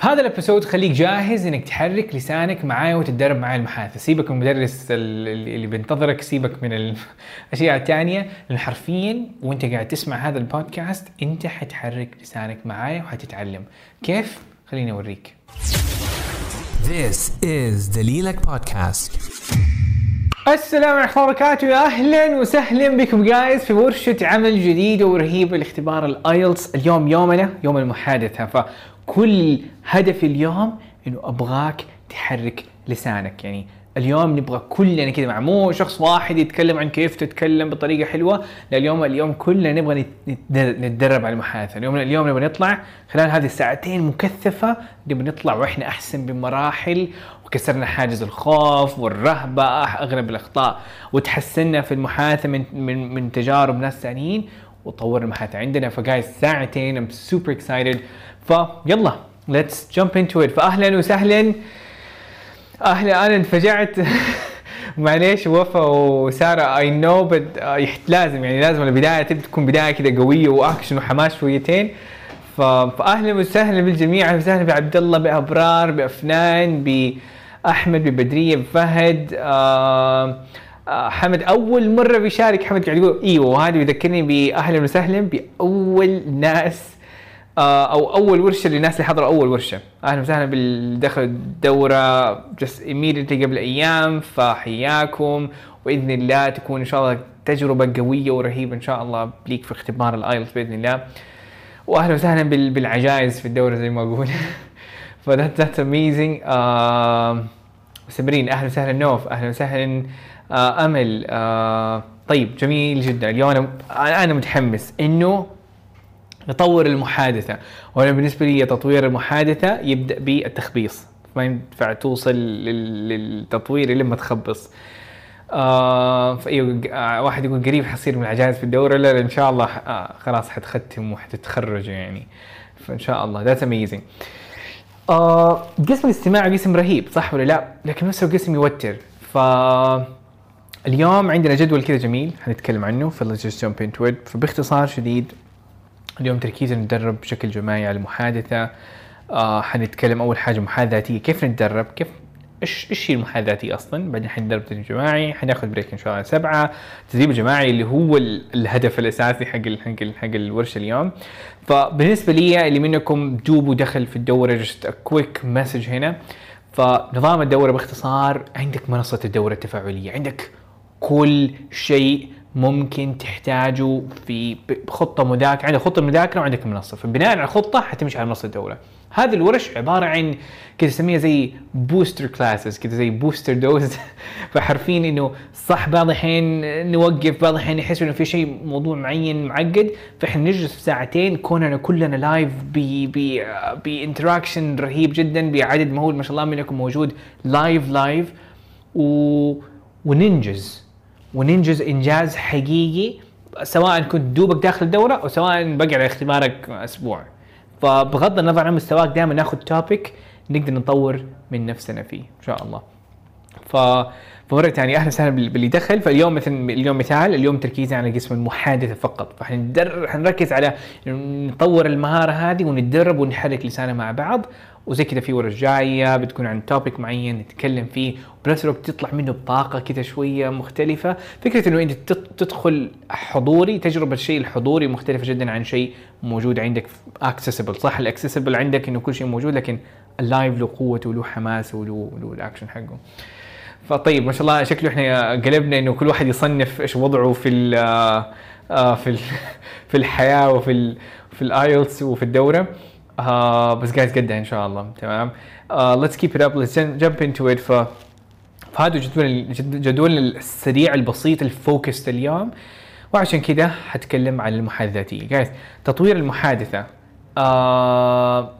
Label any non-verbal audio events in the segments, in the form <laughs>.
في هذا ال episode خليك جاهز إنك تحرك لسانك معايا وتتدرب معايا المحادثة. سيبك من المدرس اللي بينتظرك سيبك من الاشياء <laughs> الثانية لأن حرفيا وأنت قاعد تسمع هذا البودكاست أنت حتحرك لسانك معايا وحتتعلم. كيف؟ خليني أوريك. This is دليلك بودكاست السلام عليكم ورحمة الله وبركاته. يا أهلا وسهلا بكم guys في ورشة عمل جديدة ورهيبة لاختبار الآيلتس اليوم يومنا يوم المحادثة. كل هدفي اليوم إنه أبغاك تحرك لسانك. يعني اليوم نبغى كلنا كذا مع مو شخص واحد يتكلم عن كيف تتكلم بطريقة حلوة لا اليوم اليوم كلنا نبغى نتدرب على المحادثة. اليوم اليوم نبغى نطلع خلال هذه الساعتين مكثفة نبغى نطلع وإحنا أحسن بمراحل وكسرنا حاجز الخوف والرهبة اغلب الأخطاء وتحسنا في المحادثة من من من تجارب ناس ثانيين وطورنا المحادثة. عندنا ف guys ساعتين I'm super excited فيلا let's jump into it فاهلا وسهلا. أهلا أنا انفجعت. <laughs> معليش وفا وسارة I know بس لازم يعني لازم البداية تكون بداية كذا قوية واكشن وحماس شويتين. فاهلا وسهلا بالجميع. أهلا وسهلا بعبد الله بأبرار بأفنان بأحمد ببدريه بفهد آه حمد. أول مرة بيشارك حمد قاعد يقول إيوه وهذا بيذكرني باهلا وسهلا بأول ناس آه، أو أول ورشة للناس اللي حضروا أول ورشة. أهلا وسهلا بالدخل الدورة just immediately قبل أيام فحياكم وإذن الله تكون إن شاء الله تجربة قوية ورهيبة إن شاء الله ليك في اختبار الآيلتس بإذن الله. واهلا وسهلا بالعجائز في الدورة زي ما أقول. ف that that amazing سمرين أهلا وسهلا نوف أهلا وسهلا آه أمل آه طيب جميل جدا. اليوم أنا أنا متحمس إنه نطور المحادثة. وأنا بالنسبة لي تطوير المحادثة يبدأ بالتخبيص. ما ينفع توصل للتطوير لما تخبص. آه فايوه آه واحد يقول قريب حصير من العجائز في الدوره لا, لا إن شاء الله آه خلاص حتختم وحتتخرج يعني. فإن شاء الله. that's amazing آه قسم الاستماع قسم رهيب صح ولا لا؟ لكن نفسه قسم يوتر. ف اليوم عندنا جدول كذا جميل حنتكلم عنه. في just jump into فباختصار شديد اليوم تركيزنا نتدرب بشكل جماعي على المحادثة. آه حنتكلم أول حاجة محادثة ذاتية كيف نتدرب؟ كيف إيش إيش هي الذاتية أصلا؟ بعدين حنتدرب تدريب جماعي. حناخذ break إن شاء الله. سبعة التدريب الجماعي اللي هو الهدف الأساسي حق حق حق الورشة اليوم. فبالنسبة لي اللي منكم دوبوا دخل في الدورة just quick message هنا. فنظام الدورة باختصار عندك منصة الدورة التفاعلية عندك كل شيء ممكن تحتاجه في خطة مذاكرة. عندك خطة مذاكرة وعندك منصة. فبناء على الخطة حتمشي على منصه الدورة هذه الورش عبارة عن كذا نسميها زي booster classes كذا زي booster dose فحرفيا إنه صح بعض الحين نوقف بعض الحين نحس إنه في شيء موضوع معين معقد. فإحنا نجلس في ساعتين كوننا كلنا live ب interaction رهيب جدا بعدد مهول ما شاء الله منكم موجود live live و... وننجز. وننجز إنجاز حقيقي سواء كنت دوبك داخل الدوره أو سواء بقي على اختبارك أسبوع. فبغض النظر عن مستواك دائما ناخذ topic نقدر نطور من نفسنا فيه إن شاء الله. ف فمرة ثانية أهلا وسهلا باللي دخل. فاليوم مثلا اليوم مثال اليوم تركيزنا على قسم المحادثة فقط. فحنركز على نطور المهارة هذه ونتدرب ونحرك لساننا مع بعض. وزي كذا في ورش جاية بتكون عن topic معين نتكلم فيه وبنفس الوقت تطلع منه بطاقة كذا شوية مختلفة. فكرة إنه أنت تدخل حضوري تجربة الشيء الحضوري مختلفة جدا عن شيء موجود عندك accessible صح ال accessible عندك إنه كل شيء موجود لكن ال live له قوته وله حماسه وله له الاكشن حقه. فطيب ما شاء الله شكله إحنا قلبنا إنه كل واحد يصنف إيش وضعه في ال آه، في <laughs> في الحياة وفي في الآيلتس وفي الدورة. آه بس guys قدها إن شاء الله. تمام. let's keep it up let's jump into it ف فهذا جدول جدول السريع البسيط ال focus اليوم. وعشان كذا حتكلم عن الذاتية guys تطوير المحادثة. آه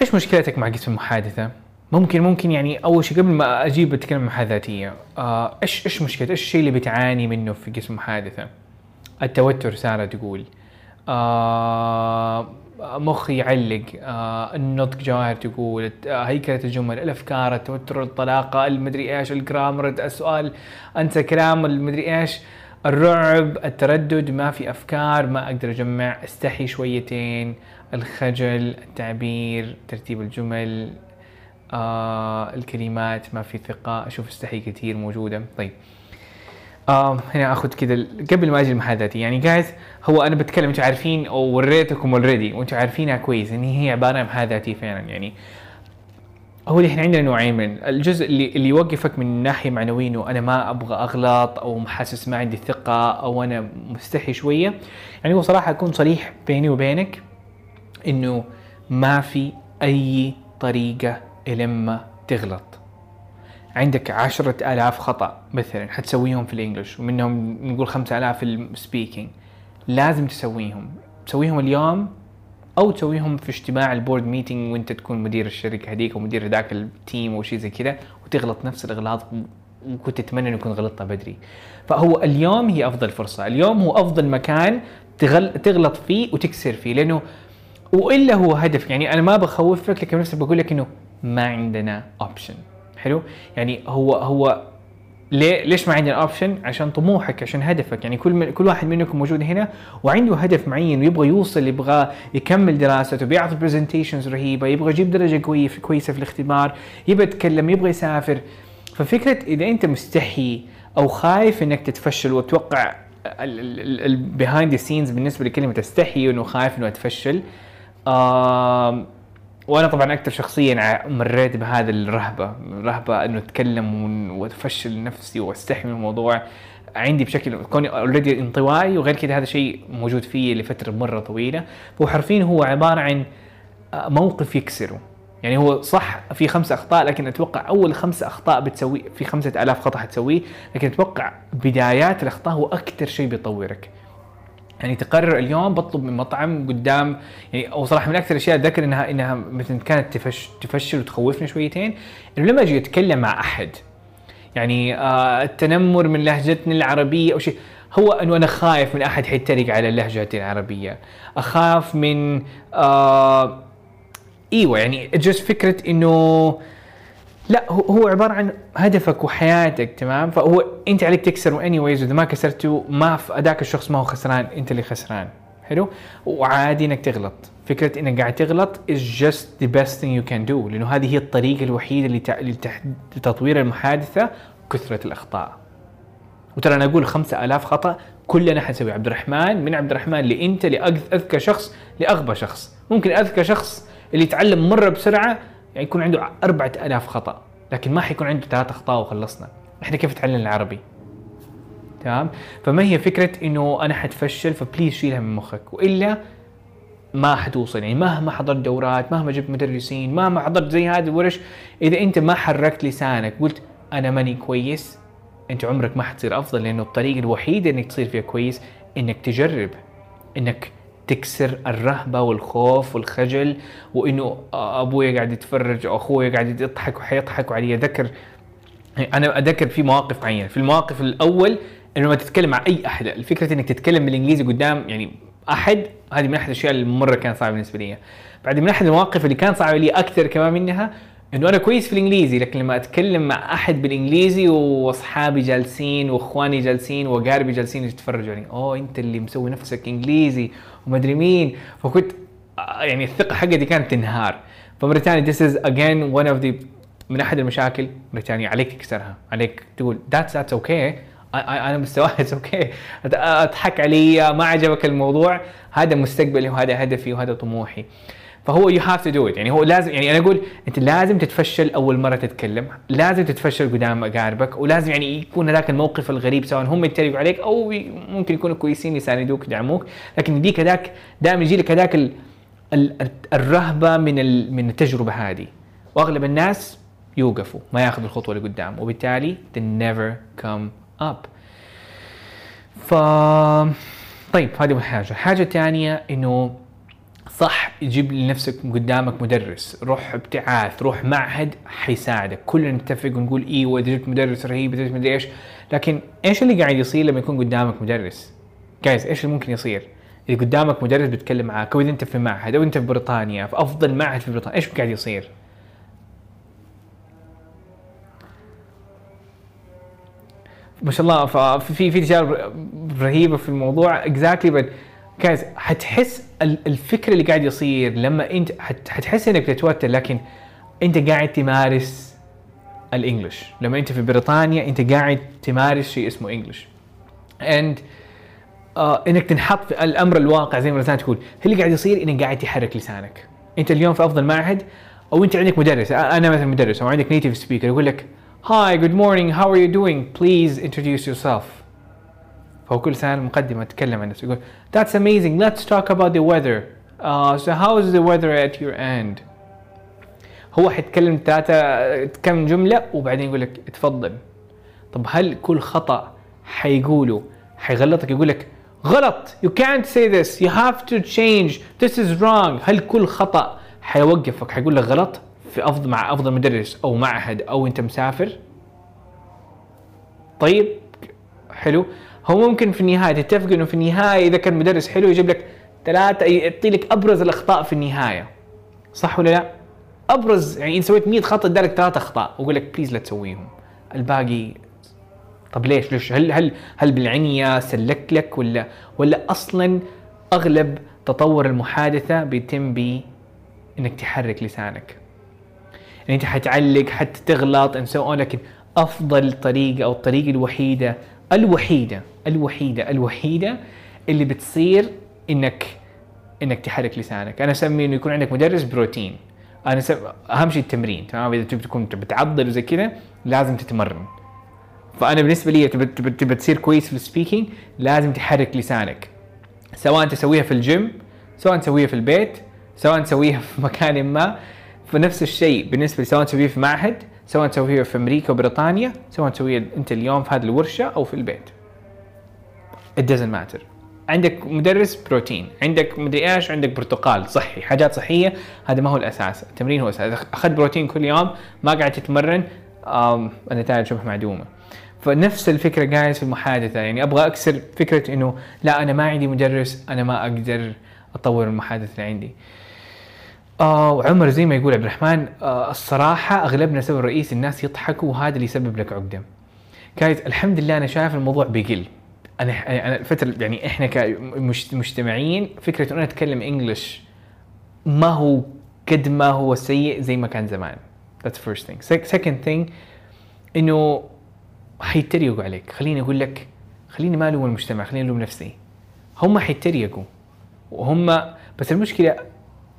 إيش مشكلتك مع قسم المحادثة؟ ممكن ممكن يعني أول شيء قبل ما أجيب أتكلم الذاتية آه إيش إيش مشكلتك؟ إيش الشيء اللي بتعاني منه في قسم المحادثة؟ التوتر سارة تقول آه مخي يعلق آه النطق جواهر تقول هيكلة الجمل الأفكار التوتر الطلاقة المدري إيش الجرامر السؤال أنسى كلام المدري إيش الرعب التردد ما في أفكار ما أقدر أجمع أستحي شويتين الخجل التعبير ترتيب الجمل آه الكلمات ما في ثقة. أشوف استحي كثير موجودة. طيب. آه هنا آخذ كذا قبل ما أجي المحادثاتي يعني جايز هو أنا بتكلم أنتم عارفين أو وريتكم اوريدي وأنتم عارفينها كويس ان هي عبارة عن محادثاتي فعلا. يعني هو اللي إحنا عندنا نوعين من الجزء اللي اللي يوقفك من ناحية معنوية إنه أنا ما أبغى أغلط أو حاسس ما عندي ثقة أو أنا مستحي شوية. يعني هو صراحة أكون صريح بيني وبينك إنه ما في أي طريقة لما تغلط. عندك عشرة آلاف خطأ مثلا حتسويهم في ال English ومنهم نقول خمسة آلاف في ال speaking. لازم تسويهم. تسويهم اليوم أو تسويهم في اجتماع ال board meeting وأنت تكون مدير الشركة هذيك ومدير ذاك ال team أو شيء زي كذا وتغلط نفس الإغلاط وكنت تتمنى إنه يكون غلطتها بدري. فهو اليوم هي أفضل فرصة. اليوم هو أفضل مكان تغل... تغلط فيه وتكسر فيه لأنه وإلا هو هدف. يعني أنا ما بخوفك لكن نفسي بقول لك إنه ما عندنا option حلو؟ يعني هو هو ليه ليش ما عندنا option عشان طموحك عشان هدفك. يعني كل كل واحد منكم موجود هنا وعنده هدف معين ويبغى يوصل يبغى يكمل دراسته بيعطي presentations رهيبة يبغى يجيب درجة كويسه كويسة في الاختبار يبغى يتكلم يبغى يسافر. ففكرة إذا أنت مستحي أو خايف إنك تتفشل وتوقع ال behind scenes بالنسبة لكلمة تستحي إنه خايف إنه أتفشل آه وأنا طبعا أكثر شخصيا مريت بهذا الرهبة رهبة إنه أتكلم وأفشل نفسي وأستحي من الموضوع. عندي بشكل كوني already انطوائي وغير كذا هذا شيء موجود فيه لفترة مرة طويلة. فهو حرفيا هو عبارة عن آه، موقف يكسره. يعني هو صح في خمسة أخطاء لكن أتوقع أول خمسة أخطاء بتسوي في خمسة آلاف خطأ حتسويه لكن أتوقع بدايات الأخطاء هو أكثر شيء بيطورك. يعني تقرر اليوم بطلب من مطعم قدام يعني صراحة من أكثر الأشياء اتذكر انها إنها مثلا كانت تفش تفشل وتخوفني شويتين إنه لما أجي أتكلم مع أحد يعني آه التنمر من لهجتنا العربية أو شيء هو إنه أنا خايف من أحد حيتريق على لهجتي العربية. أخاف من آه إيوه يعني جست فكرة إنه لا هو عبارة عن هدفك وحياتك تمام؟ فهو أنت عليك تكسر اني وايز اذا ما كسرته ما أداك الشخص ما هو خسران أنت اللي خسران. حلو؟ وعادي إنك تغلط. فكرة إنك قاعد تغلط is just the best thing you can do لأنه هذه هي الطريقة الوحيدة لتطوير المحادثة كثرة الأخطاء. وترى أنا أقول 5000 خطأ كلنا حنسوي. عبد الرحمن من عبد الرحمن لأنت لاذكى شخص لأغبى شخص. ممكن أذكى شخص اللي يتعلم مرة بسرعة يعني يكون عنده 4000 خطأ لكن ما حيكون عنده ثلاث أخطاء وخلصنا. إحنا كيف نتعلم العربي؟ تمام؟ فما هي فكرة إنه أنا حتفشل؟ فبليز شيلها من مخك. وإلا ما حتوصل. يعني مهما حضرت دورات مهما جبت مدرسين مهما حضرت زي هذه الورش إذا أنت ما حركت لسانك قلت أنا ماني كويس أنت عمرك ما حتصير أفضل لأنه الطريقة الوحيده إنك تصير فيها كويس إنك تجرب إنك تكسر الرهبة والخوف والخجل وإنه ابويا قاعد يتفرج أو اخويا قاعد يضحك وحيضحكوا علي ذكر أنا أذكر في مواقف معينة. في المواقف الأول إنه ما تتكلم مع أي أحد الفكرة إنك تتكلم بالإنجليزي قدام يعني أحد هذه من أحد الأشياء اللي مرة كانت صعبة بالنسبة لي. بعد من أحد المواقف اللي كان صعبة لي أكثر كمان منها إنه أنا كويس في الإنجليزي لكن لما أتكلم مع أحد بالإنجليزي وأصحابي جالسين وإخواني جالسين وأقاربي جالسين يتفرجوا علي أوه أنت اللي مسوي نفسك إنجليزي. ومدري مين. فكنت يعني الثقة حقتي كانت تنهار. ثانية this is again one of the من أحد المشاكل مره ثانية عليك تكسرها. عليك تقول that's that's okay. أنا مستواي <laughs> it's okay أضحك علي ما عجبك الموضوع. هذا مستقبلي وهذا هدفي وهذا طموحي. فهو you have to do it يعني هو لازم يعني أنا أقول أنت لازم تتفشل أول مرة تتكلم لازم تتفشل قدام اقاربك ولازم يعني يكون هذاك الموقف الغريب سواء هم يتريقوا عليك أو ممكن يكونوا كويسين يساندوك يدعموك. لكن يديك هذاك دائما يجي لك هذاك الرهبة من من التجربة هذه. وأغلب الناس يوقفوا ما ياخذوا الخطوة اللي قدام وبالتالي they never come up. ف طيب هذه حاجة الحاجة. الثانية إنه صح جيب لنفسك قدامك مدرس روح ابتعاث روح معهد حيساعدك. كلنا نتفق ونقول أيوه اذا جبت مدرس رهيب إذا جبت مدري إيش. لكن إيش اللي قاعد يصير لما يكون قدامك مدرس؟ جايز إيش اللي ممكن يصير؟ إذا قدامك مدرس بيتكلم معاك أو إذا أنت في معهد أو أنت في بريطانيا في أفضل معهد في بريطانيا إيش قاعد يصير؟ ما شاء الله ففي في تجارب رهيبة في الموضوع. اكزاكتلي exactly جايز حتحس ال- الفكر اللي قاعد يصير لما انت حت- حتحس انك بتتوتر لكن انت قاعد تمارس ال English. لما انت في بريطانيا انت قاعد تمارس شيء اسمه English. And آه انك تنحط في الأمر الواقع زي ما رزان تقول. اللي قاعد يصير إنك قاعد تحرك لسانك. انت اليوم في أفضل معهد أو انت عندك مدرس أنا مثلا مدرس أو عندك native speaker يقول لك hi good morning how are you doing please introduce yourself. فهو كل سنة مقدمه تتكلم عن نفسه يقول that's amazing. Let's talk about the weather. Uh, so how is the weather at your end? هو حيتكلم ثلاثة كم جملة وبعدين يقول لك اتفضل طب هل كل خطأ حيقوله؟ حيغلطك؟ يقول لك غلط. You can't say this. You have to change. This is wrong. هل كل خطأ حيوقفك؟ حيقول لك غلط. في أفضل مع أفضل مدرس أو معهد أو أنت مسافر؟ طيب حلو. هو ممكن في النهاية تتفق انه في النهاية إذا كان مدرس حلو يجيب لك ثلاثة يعطي لك أبرز الأخطاء في النهاية. صح ولا لا؟ أبرز يعني إذا سويت 100 خطأ ادالك ثلاث أخطاء ويقول لك please لا تسويهم. الباقي طب ليش؟ ليش؟ هل هل هل بالعنية سلك لك ولا ولا أصلا أغلب تطور المحادثة بيتم ب إنك تحرك لسانك. يعني أنت حتعلق حتى تغلط so on لكن أفضل طريقة أو الطريقة الوحيدة الوحيدة الوحيدة الوحيدة اللي بتصير انك إنك تحرك لسانك. أنا أسمي إنه يكون عندك مدرس بروتين. أنا سم... أهم شيء التمرين تمام؟ إذا تبي تكون بتعضل وزي كذا لازم تتمرن. فأنا بالنسبة لي تبى تبى تصير كويس في السبيكينج لازم تحرك لسانك. سواء تسويها في الجيم سواء تسويها في البيت سواء تسويها في <laughs> مكان ما. فنفس الشيء بالنسبة سواء تسويها في معهد سواء تسويها في أمريكا وبريطانيا سواء تسويها أنت اليوم في هذه الورشة أو في البيت. It doesn't matter. عندك مدرس بروتين عندك مدري إيش عندك برتقال صحي حاجات صحية هذا ما هو الأساس. التمرين هو الأساس. إذا أخذت بروتين كل يوم ما قاعد تتمرن النتائج شبه معدومة. فنفس الفكرة جايز في المحادثة. يعني أبغى أكسر فكرة إنه لا أنا ما عندي مدرس أنا ما أقدر أطور المحادثة اللي عندي. آه وعمر زي ما يقول عبد الرحمن آه الصراحة أغلبنا سبب الرئيس الناس يضحكوا وهذا اللي يسبب لك عقدة. كايز الحمد لله أنا شايف الموضوع بيقل. أنا أنا الفترة يعني إحنا كمجتمعين فكرة إنه نتكلم إنجلش ما هو قد ما هو سيء زي ما كان زمان. That's first thing. Sec- Second thing إنه حيتريقوا عليك، خليني أقول لك خليني ما ألوم المجتمع، خليني ألوم نفسي. هم حيتريقوا وهم بس المشكلة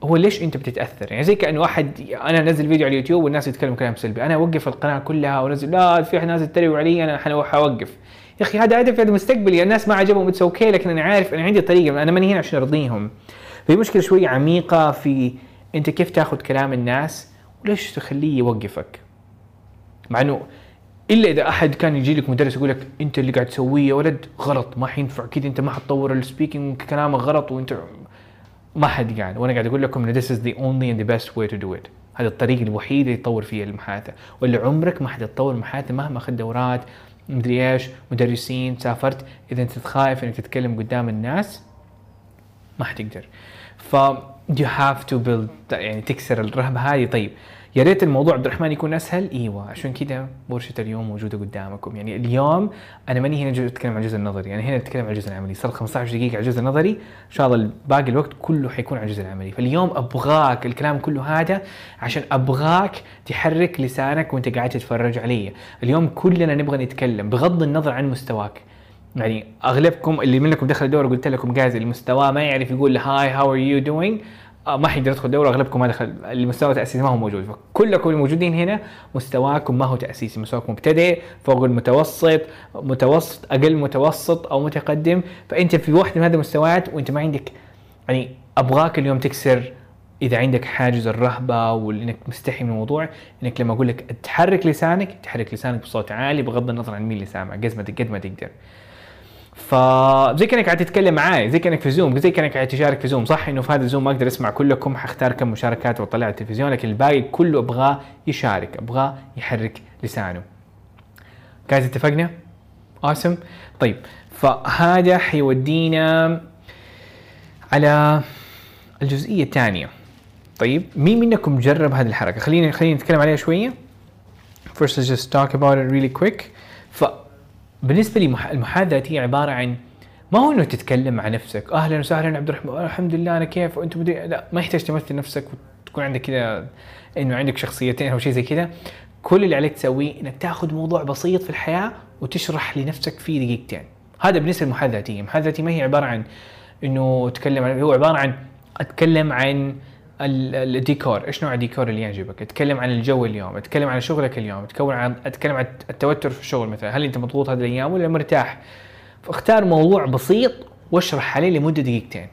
هو ليش أنت بتتأثر يعني زي كأنه واحد أنا أنزل فيديو على اليوتيوب والناس يتكلموا كلام سلبي أنا أوقف القناة كلها وأنزل لا في ناس يتريقوا علي أنا حوقف يا أخي هذا هدفي هذا مستقبلي الناس ما عجبهم it's okay لكن أنا عارف أنا عندي طريقة. أنا ماني هنا عشان أرضيهم. فهي مشكلة شوية عميقة في أنت كيف تاخذ كلام الناس وليش تخليه يوقفك؟ مع إنه إلا إذا أحد كان يجي لك مدرس يقول لك أنت اللي قاعد تسويه يا ولد غلط ما حينفع كذا أنت ما حتطور السبيكينج كلامك غلط وأنت ما حد قاعد. وأنا قاعد أقول لكم ان this is the only and the best way to do it. هذا الطريق الوحيد اللي يطور فيه المحادثة. واللي عمرك ما حتتطور المحادثة مهما اخذت دورات. مدري إيش مدرسين سافرت. إذا أنت خايف إنك تتكلم قدام الناس ما حتقدر. ف you have to build يعني تكسر الرهبة هذه. طيب يا ريت الموضوع عبد الرحمن يكون أسهل. إيوه عشان كذا ورشة اليوم موجودة قدامكم. يعني اليوم أنا ماني هنا أتكلم عن الجزء النظري. أنا هنا أتكلم عن الجزء العملي. صار 15 دقيقة على الجزء النظري. إن شاء الله باقي الوقت كله حيكون على الجزء العملي. فاليوم أبغاك الكلام كله هذا عشان أبغاك تحرك لسانك وأنت قاعد تتفرج علي اليوم كلنا نبغى نتكلم بغض النظر عن مستواك. يعني أغلبكم اللي منكم دخل الدوره قلت لكم guys اللي مستواه ما يعرف يقول hi how are you doing ما حيقدر يدخل دوره أغلبكم ما دخل اللي مستوى تأسيسي ما هو موجود. فكلكم الموجودين هنا مستواكم ما هو تأسيسي مستواكم مبتدئ فوق المتوسط متوسط أقل متوسط أو متقدم. فأنت في واحدة من هذه المستويات وأنت ما عندك يعني أبغاك اليوم تكسر إذا عندك حاجز الرهبة وانك مستحي من الموضوع إنك لما أقول لك تحرك لسانك تحرك لسانك بصوت عالي بغض النظر عن مين اللي سامع قد ما تقدر. فزي كأنك قاعد تتكلم معاي زي كأنك في زوم زي كأنك قاعد تشارك في زوم صح إنه في هذا الزوم ما أقدر أسمع كلكم حختار كم مشاركات وأطلع على التلفزيون لكن الباقي كله أبغاه يشارك أبغاه يحرك لسانه. جايز اتفقنا؟ awesome. طيب فهذا حيودينا على الجزئية الثانية. طيب مين منكم جرب هذه الحركة؟ خلينا خلينا نتكلم عليها شوية. First let's just talk about it really quick. بالنسبة لي مح- المحادثه هي عبارة عن ما هو إنه تتكلم عن نفسك. أهلا وسهلا عبد الرحمن الحمد لله أنا كيف؟ وانت مدري لا ما يحتاج تمثل نفسك وتكون عندك كذا إنه عندك شخصيتين أو شيء زي كذا كل اللي عليك تسويه إنك تاخذ موضوع بسيط في الحياة وتشرح لنفسك فيه دقيقتين. هذا بالنسبة المحادثه الذاتيه ما هي عبارة عن إنه اتكلم عن هو عبارة عن أتكلم عن الديكور إيش نوع الديكور اللي يعجبك؟ أتكلم عن الجو اليوم أتكلم عن شغلك اليوم أتكلم عن أتكلم عن التوتر في الشغل مثلا هل أنت مضغوط هذه الأيام ولا مرتاح؟ فاختار موضوع بسيط واشرح عليه لمدة دقيقتين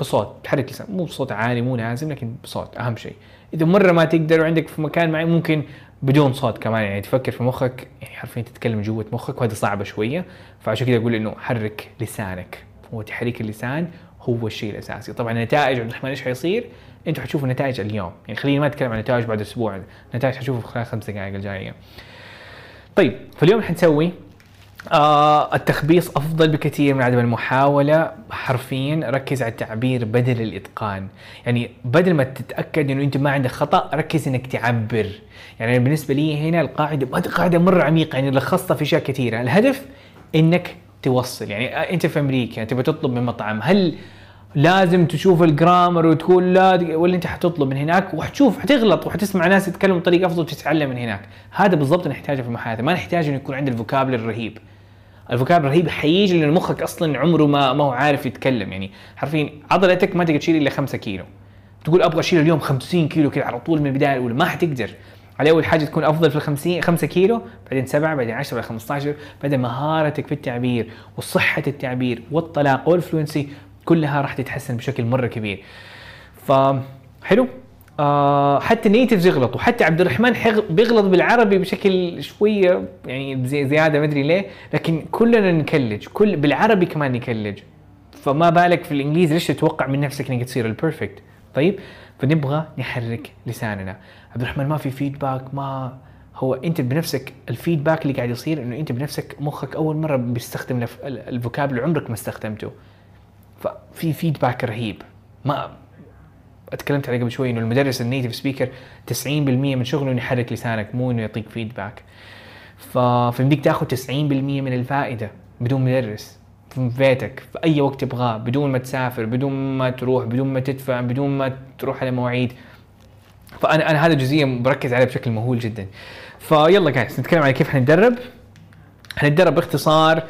بصوت تحرك لسان مو بصوت عالي مو لازم لكن بصوت أهم شيء. إذا مرة ما تقدر وعندك في مكان معين ممكن بدون صوت كمان يعني تفكر في مخك يعني حرفيا تتكلم جوة مخك وهذه صعبة شوية. فعشان كذا أقول إنه حرك لسانك هو تحريك اللسان هو الشيء الأساسي. طبعا النتائج عبد الرحمن إيش حيصير؟ أنتم حتشوفوا النتائج اليوم. يعني خليني ما اتكلم عن النتائج بعد أسبوع. النتائج حتشوفوا خلال خمس دقائق الجاية. طيب فاليوم حنسوي آه التخبيص أفضل بكثير من عدم المحاولة. حرفيا ركز على التعبير بدل الإتقان. يعني بدل ما تتأكد إنه أنت ما عندك خطأ ركز إنك تعبر. يعني بالنسبة لي هنا القاعدة قاعدة مرة عميقة. يعني لخصتها في أشياء كثيرة. الهدف إنك توصل. يعني أنت في أمريكا تبغى تطلب من مطعم. هل لازم تشوف ال grammar وتقول لا ولا انت حتطلب من هناك وحتشوف حتغلط وحتسمع ناس يتكلموا بطريقة أفضل وتتعلم من هناك. هذا بالضبط نحتاجه في المحادثة. ما نحتاج إنه يكون عندنا ال vocab الرهيب. ال vocab الرهيب حيجي لأن مخك أصلا عمره ما ما هو عارف يتكلم. يعني حرفيا عضلتك ما تقدر تشيل إلا 5 كيلو. تقول أبغى أشيل اليوم 50 كيلو كذا على طول من البداية الأولى. ما حتقدر. على أول حاجة تكون أفضل في ال 50 5 كيلو بعدين 7 بعدين 10 بعدين 15 بعدين مهارتك في التعبير وصحة التعبير والطلاقه وال fluency كلها راح تتحسن بشكل مرة كبير. فحلو آه حتى ال natives يغلطوا. حتى عبد الرحمن بيغلط بالعربي بشكل شوية يعني زي زيادة ما أدري ليه. لكن كلنا نقلج. كل بالعربي كمان نقلج فما بالك في الانجليزي ليش تتوقع من نفسك إنك تصير ال perfect طيب فنبغى نحرك لساننا. عبد الرحمن ما في feedback ما هو أنت بنفسك ال feedback اللي قاعد يصير إنه أنت بنفسك مخك أول مرة بيستخدم ال vocab عمرك ما استخدمته. ففي feedback رهيب. ما أتكلمت عليه قبل شوي إنه المدرس ال native speaker 90% من شغله إنه يحرك لسانك مو إنه يعطيك feedback فيمديك تاخذ 90% من الفائدة بدون مدرس في بيتك في أي وقت تبغاه بدون ما تسافر بدون ما تروح بدون ما تدفع بدون ما تروح على مواعيد. فأنا أنا هذا جزئية بركز عليها بشكل مهول جدا. فيلا guys نتكلم على كيف حنتدرب حنتدرب باختصار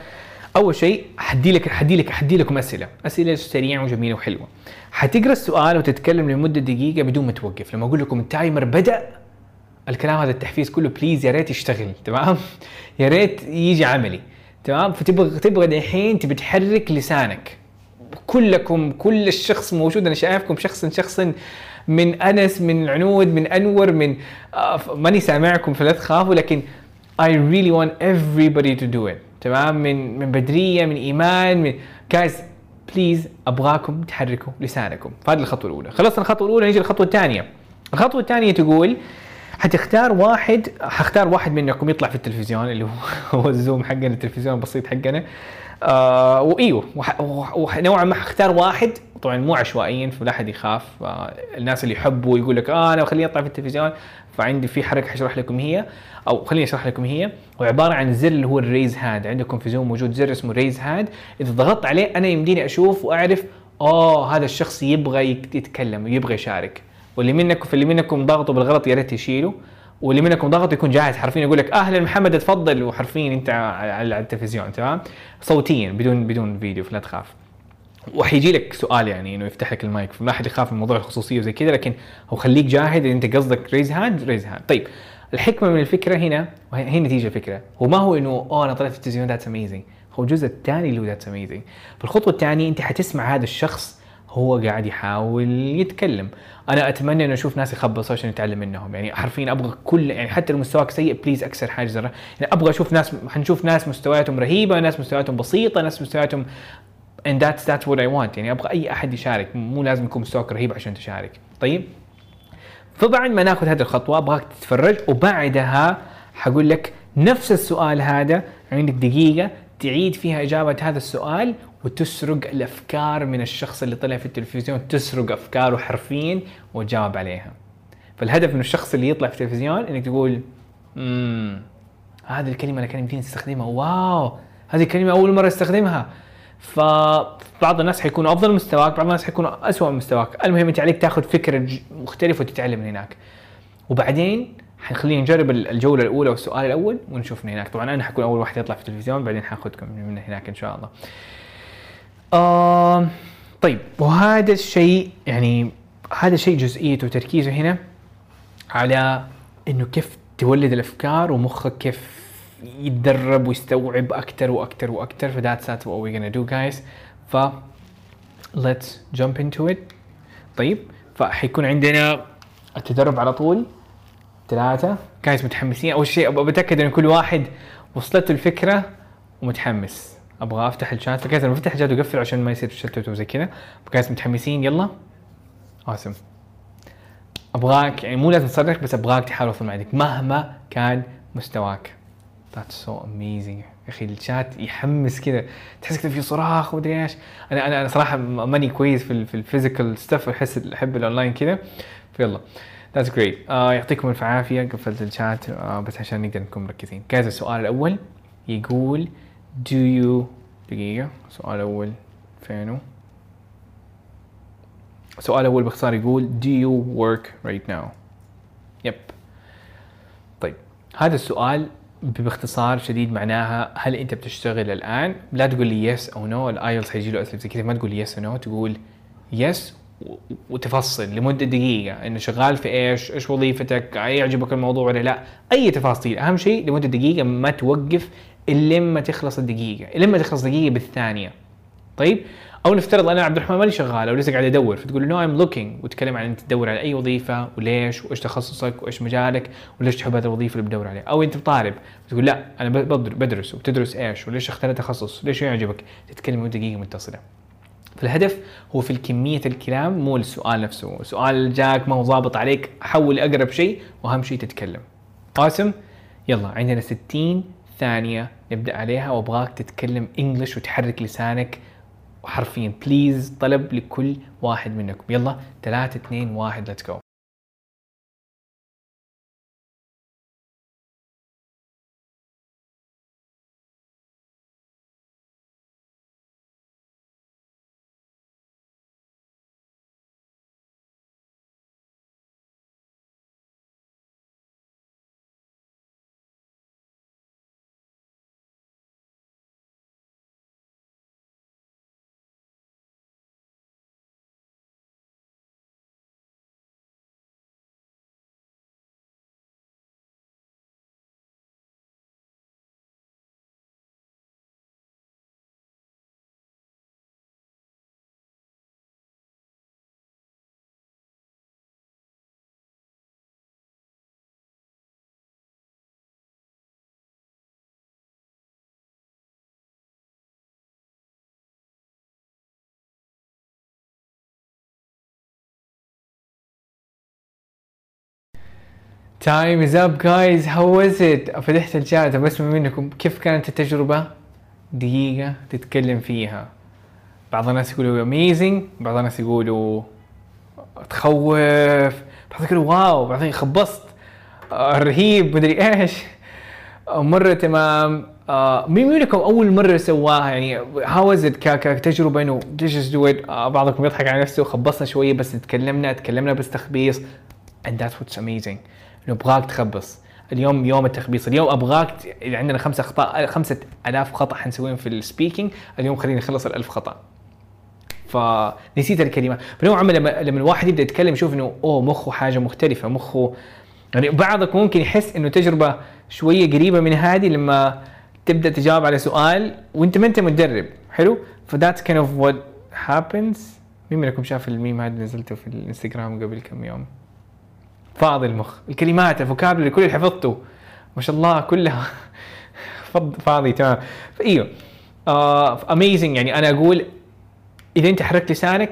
أول شيء حدي لك حدي لك حدي لكم أسئلة. أسئلة سريعة وجميلة وحلوة. حتقرا السؤال وتتكلم لمدة دقيقة بدون ما توقف. لما أقول لكم ال timer بدأ الكلام هذا التحفيز كله please يا ريت يشتغل تمام؟ <laughs> يا ريت يجي عملي تمام؟ فتبغى تبغى دحين تبي تحرك لسانك. كلكم كل الشخص موجود. أنا شايفكم شخصا شخصا من أنس من عنود من أنور من آه ماني سامعكم فلا تخافوا لكن I really want everybody to do it. تمام؟ من من بدرية من إيمان من جايز بليز أبغاكم تحركوا لسانكم. فهذه الخطوة الأولى. خلصنا الخطوة الأولى نيجي للخطوة الثانية. الخطوة الثانية تقول حتختار واحد حختار واحد منكم يطلع في التلفزيون اللي هو <laughs> الزوم حقنا التلفزيون البسيط حقنا. آه وايوه ونوعا ما حختار واحد. طبعا مو عشوائيا فلا أحد يخاف. آه الناس اللي يحبوا يقول لك آه أنا خليني اطلع في التلفزيون. فعندي في حركة حشرح لكم هي أو خليني أشرح لكم هي. وعباره عن زر اللي هو ال raise hand عندكم في زوم موجود زر اسمه raise hand إذا ضغطت عليه أنا يمديني أشوف وأعرف اوه هذا الشخص يبغى يتكلم ويبغى يشارك. واللي منكم اللي منكم ضغطوا بالغلط يا ريت يشيلوا. واللي منكم ضغط يكون جاهز. حرفيا يقول لك أهلا محمد اتفضل وحرفيا أنت على التلفزيون تمام؟ صوتيا بدون بدون فيديو فلا تخاف. وحيجي لك سؤال يعني إنه يفتح لك المايك. فما حد يخاف من موضوع الخصوصية وزي كذا لكن هو خليك جاهز اذا أنت قصدك raise hand raise hand طيب الحكمة من الفكرة هنا وهي نتيجة الفكرة هو ما هو إنه أوه أنا طلعت في التلفزيون that's amazing هو الجزء الثاني اللي هو that's amazing فالخطوه الثانية أنت حتسمع هذا الشخص هو قاعد يحاول يتكلم. أنا أتمنى إنه أشوف ناس يخبصوا عشان نتعلم منهم. يعني حرفيا أبغى كل يعني حتى لو مستواك سيء please أكسر حاجز يعني أبغى أشوف ناس حنشوف ناس مستوياتهم رهيبة ناس مستوياتهم بسيطة ناس مستوياتهم and that's that's what I want. يعني أبغى أي أحد يشارك. مو لازم يكون مستواك رهيب عشان تشارك. طيب؟ فبعد ما ناخذ هذه الخطوة أبغاك تتفرج. وبعدها حقول لك نفس السؤال هذا عندك دقيقة تعيد فيها إجابة هذا السؤال وتسرق الأفكار من الشخص اللي طلع في التلفزيون. تسرق أفكاره حرفيا وتجاوب عليها. فالهدف من الشخص اللي يطلع في التلفزيون إنك تقول هذه الكلمة أنا كان يمديني أستخدمها. واو هذه الكلمة أول مرة أستخدمها. فبعض الناس حيكونوا أفضل مستواك بعض الناس حيكونوا اسوء مستواك. المهم أنت عليك تاخذ فكرة مختلفة وتتعلم من هناك. وبعدين حنخلينا نجرب ال- الجولة الأولى والسؤال الأول ونشوف من هناك. طبعا أنا حكون أول واحد يطلع في التلفزيون بعدين حاخذكم من هناك إن شاء الله. آه طيب وهذا الشيء يعني هذا الشيء جزئيته وتركيزه هنا على إنه كيف تولد الأفكار ومخك كيف يتدرب ويستوعب أكثر وأكثر وأكثر ف that's that's what we're gonna do guys. ف let's jump into it. طيب فحيكون عندنا التدرب على طول. ثلاثة. جايز متحمسين. أول شيء بتأكد إن كل واحد وصلته الفكرة ومتحمس. أبغى أفتح الشات. فجايز لما أفتح الشات وأقفل عشان ما يصير تشتت وزي كذا. فجايز متحمسين؟ يلا. Awesome. أبغاك يعني مو لازم تصرخ بس أبغاك تحاول توصل معك مهما كان مستواك. That's so amazing. يا أخي الشات يحمس كذا تحس كذا في صراخ ومدري إيش. أنا أنا أنا صراحة ماني كويس في في ال physical stuff أحس أحب الاونلاين كذا فيلا. Great. آه يعطيكم ألف عافية. قفلت الشات آه بس عشان نقدر نكون مركزين. جاهز السؤال الأول يقول do you دقيقة. السؤال الأول فينه السؤال الأول باختصار يقول do you work right now? yep طيب. هذا السؤال باختصار شديد معناها هل أنت بتشتغل الآن؟ لا تقول لي yes أو no الآيلتس حيجي له أسئلة زي كذا ما تقول yes أو no تقول yes وتفصل لمدة دقيقة إنه شغال في إيش؟ إيش وظيفتك؟ يعجبك الموضوع ولا لا؟ أي تفاصيل. أهم شيء لمدة دقيقة ما توقف إلا لما تخلص الدقيقة لما تخلص دقيقه بالثانية. طيب؟ أو نفترض أنا عبد الرحمن ماني شغال أو لسه قاعد ادور فتقول no I'm looking وتتكلم عن أنت تدور على أي وظيفة وليش وإيش تخصصك وإيش مجالك وليش تحب هذه الوظيفة اللي بتدور عليها. أو أنت طالب تقول لا أنا بدر- بدرس وبتدرس إيش وليش اخترت تخصص ليش يعجبك؟ تتكلم دقيقة متصلة. فالهدف هو في كمية الكلام مو السؤال نفسه. السؤال جاك ما هو ضابط عليك حول أقرب شيء وأهم شيء تتكلم. قاسم يلا عندنا 60 ثانية نبدأ عليها وأبغاك تتكلم إنجلش وتحرك لسانك حرفيا بليز طلب لكل واحد منكم. يلا 3 2 1 ليتس جو time is up guys how was it فتحت الشات بسمع منكم. كيف كانت التجربة؟ دقيقة تتكلم فيها. بعض الناس يقولوا amazing بعض الناس يقولوا تخوف. بعض يقولوا wow. بعض خبصت. آه، رهيب. مدري إيش. آه، مرة تمام. آه، مين منكم أول مرة سواها؟ يعني how is it كتجربة؟ إنه do it آه، بعضكم يضحك على نفسه. خبصنا شوية بس تكلمنا تكلمنا بس تخبيص. And that's what's amazing. إنه أبغاك تخبص. اليوم يوم التخبيص. اليوم أبغاك إذا عندنا خمسة أخطاء خمسة آلاف خطأ حنسويهم في ال speaking اليوم خلينا نخلص الألف خطأ. فنسيت الكلمات بنوع عمل لما لما الواحد يبدأ يتكلم يشوف إنه أوه مخه حاجة مختلفة مخه يعني بعضك ممكن يحس إنه تجربة شوية قريبة من هذه لما تبدأ تجاوب على سؤال وأنت ما أنت متدرب. حلو؟ ف that's kind of what happens مين منكم شاف الميم هذا نزلته في الإنستغرام قبل كم يوم؟ فاضي المخ. الكلمات ال vocabulary كل اللي حفظته. ما شاء الله كلها <laughs> فاضي تمام. فإيوه. آه amazing يعني أنا أقول إذا أنت حركت لسانك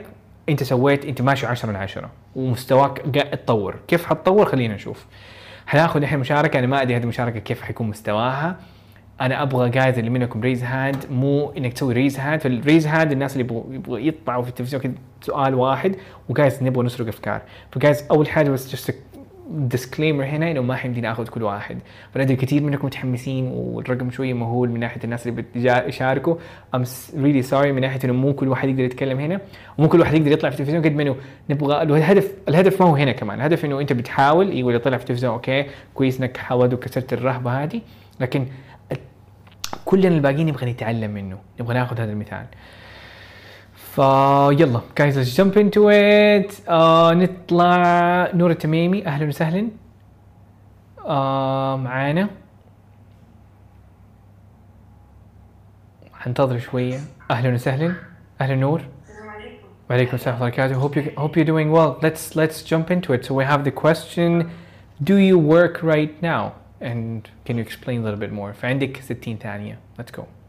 أنت سويت أنت ماشي 10 من 10 ومستواك قاعد تطور كيف حتطور؟ خلينا نشوف. حناخذ الحين مشاركة أنا ما أدري هذه المشاركة كيف حيكون مستواها. أنا أبغى guys اللي منكم raise hand مو إنك تسوي raise hand فال raise hand الناس اللي يبغوا يبغوا يطلعوا في التلفزيون كذا سؤال واحد و guys نبغى نسرق أفكار. ف guys أول حاجة بس just disclaimer هنا إنه ما حيمدينا آخذ كل واحد. فندري كثير منكم متحمسين والرقم شوية مهول من ناحية الناس اللي بيشاركوا I'm really sorry من ناحية إنه مو كل واحد يقدر يتكلم هنا. ومو كل واحد يقدر يطلع في التلفزيون. قد ما إنه نبغى الهدف الهدف ما هو هنا كمان. الهدف إنه أنت بتحاول يقول يطلع في التلفزيون okay كويس إنك حاولت وكسرت الرهبة هذه. لكن كلنا الباقيين نبغى نتعلم منه. نبغى ناخذ هذا المثال. فيلا let's jump into it آه نطلع نور التميمي أهلا وسهلا آه معانا حنتظر شوية أهلا وسهلا أهلا نور وعليكم السلام ورحمة الله hope you hope you're doing well let's let's jump into it so we have the question do you work right now and can you explain a little bit more فعندك 60 ثانية let's go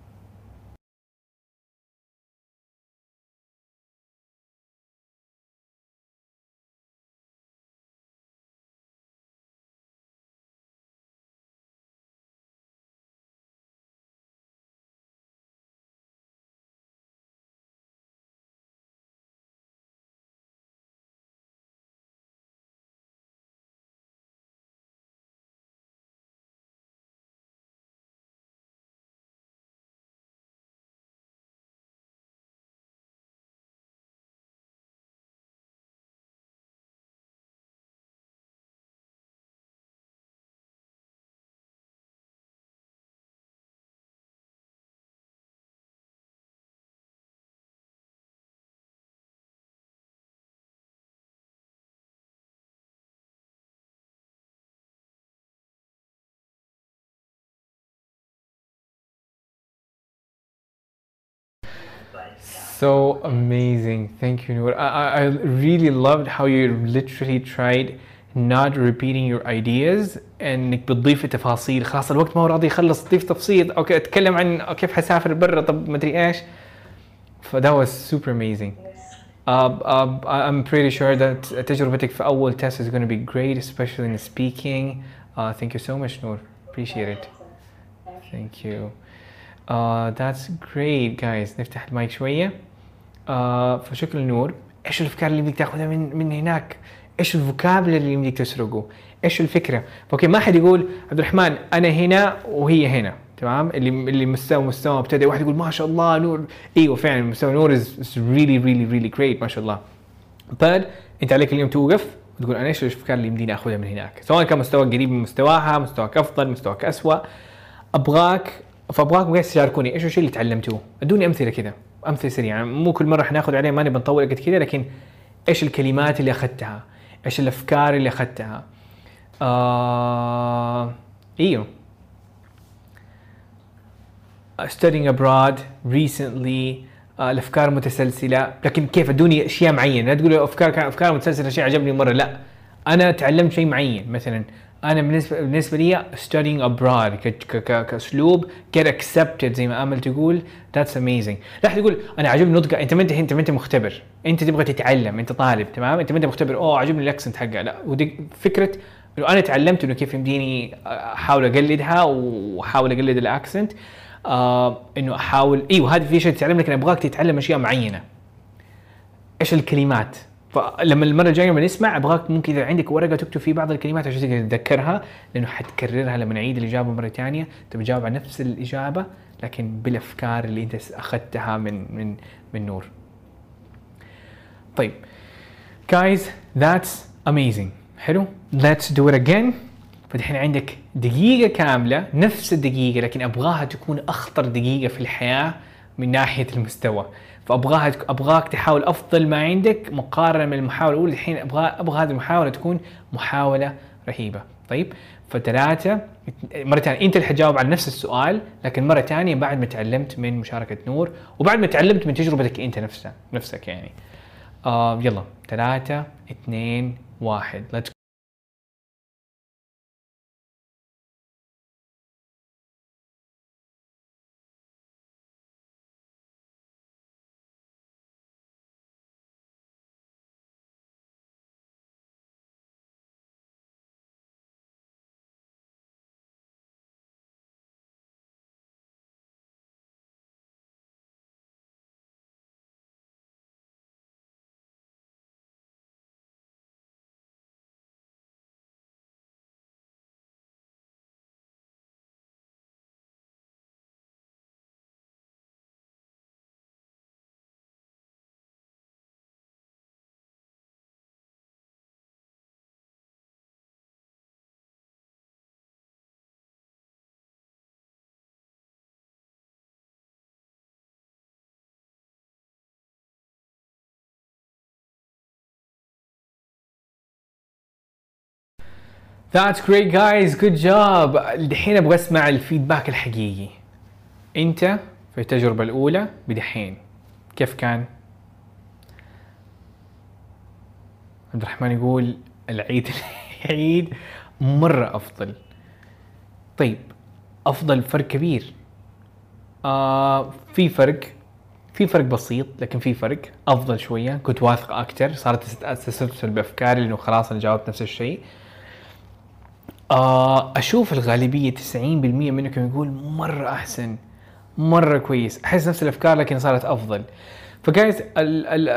So amazing. Thank you, Noor. I, I I really loved how you literally tried not repeating your ideas انك بتضيفي تفاصيل خلاص الوقت ما هو راضي يخلص تضيف تفصيل اوكي اتكلم عن كيف حسافر برا طب ما ادري ايش ف that was super amazing uh, uh, I'm pretty sure that تجربتك في أول test is going to be great especially in speaking uh, thank you so much Noor appreciate it Thank you. That's great guys. نفتح المايك شوية. Uh, فشكرا نور. إيش الأفكار اللي بدك تاخذها من من هناك؟ إيش ال vocabulary اللي بدك تسرقه؟ إيش الفكرة؟ okay ما حد يقول عبد الرحمن أنا هنا وهي هنا. تمام اللي اللي مستوى مستوى مبتدئ واحد يقول ما شاء الله نور إيوه فعلا مستوى نور is really really really great ما شاء الله but أنت عليك اليوم توقف وتقول أنا إيش الأفكار اللي يمديني أخذها من هناك سواء كان مستواك قريب من مستواها مستواك أفضل مستواك اسوء أبغاك فأبغاكم قاعد تشاركوني إيش الشيء اللي تعلمتوه؟ أدوني أمثلة كذا أمثلة سريعة. مو كل مرة حناخذ عليها ما نبي نطول قد كذا لكن إيش الكلمات اللي أخذتها؟ إيش الأفكار اللي أخذتها؟ آه... إيوه. Studying abroad recently آه، الأفكار متسلسلة. لكن كيف؟ أدوني أشياء معينة. لا تقولوا أفكار أفكار متسلسلة شيء عجبني مرة. لا أنا تعلمت شيء معين مثلا أنا بالنسبة بالنسبة لي studying abroad ك- ك- ك- كأسلوب get accepted زي ما أمل تقول that's amazing. لا يقول أنا عجبني نطقة أنت ما انت انت ما أنت مختبر. أنت تبغى تتعلم أنت طالب تمام؟ أنت ما أنت مختبر أوه عجبني ال accent حقها. لا ودي فكرة إنه أنا تعلمت إنه كيف يمديني أحاول أقلدها وأحاول أقلد ال accent آه إنه احاول إيوه هذه في شيء تتعلم لكن أبغاك تتعلم أشياء معينة. إيش الكلمات؟ فلما المرة الجاية لما نسمع أبغاك ممكن إذا عندك ورقة تكتب فيه بعض الكلمات عشان تقدر تتذكرها لأنه حتكررها لما نعيد الإجابة مرة ثانية. تبي تجاوب على نفس الإجابة لكن بالأفكار اللي أنت أخذتها من من من نور. طيب. Guys that's amazing. حلو؟ Let's do it again. فدحين عندك دقيقة كاملة نفس الدقيقة لكن أبغاها تكون أخطر دقيقة في الحياة من ناحية المستوى. فأبغاها أبغاك تحاول أفضل ما عندك مقارنة من المحاولة الأولى الحين أبغى أبغى هذه المحاولة تكون محاولة رهيبة. طيب؟ فثلاثة مرة ثانية أنت اللي حتجاوب على نفس السؤال لكن مرة ثانية بعد ما تعلمت من مشاركة نور وبعد ما تعلمت من تجربتك أنت نفسها نفسك يعني. آه يلا. ثلاثة اثنين واحد. Let's That's great guys. Good job. الحين أبغى أسمع الفيدباك الحقيقي. أنت في التجربة الأولى بدحين. كيف كان؟ عبد الرحمن يقول العيد <laughs> العيد مرة أفضل. طيب أفضل فرق كبير. آه في فرق في فرق بسيط لكن في فرق أفضل شوية. كنت واثق أكثر صارت استسلسل بأفكاري لأنه خلاص أنا جاوبت نفس الشيء. آه أشوف الغالبية 90% منكم يقول مرة أحسن مرة كويس. أحس نفس الأفكار لكن صارت أفضل. ف guys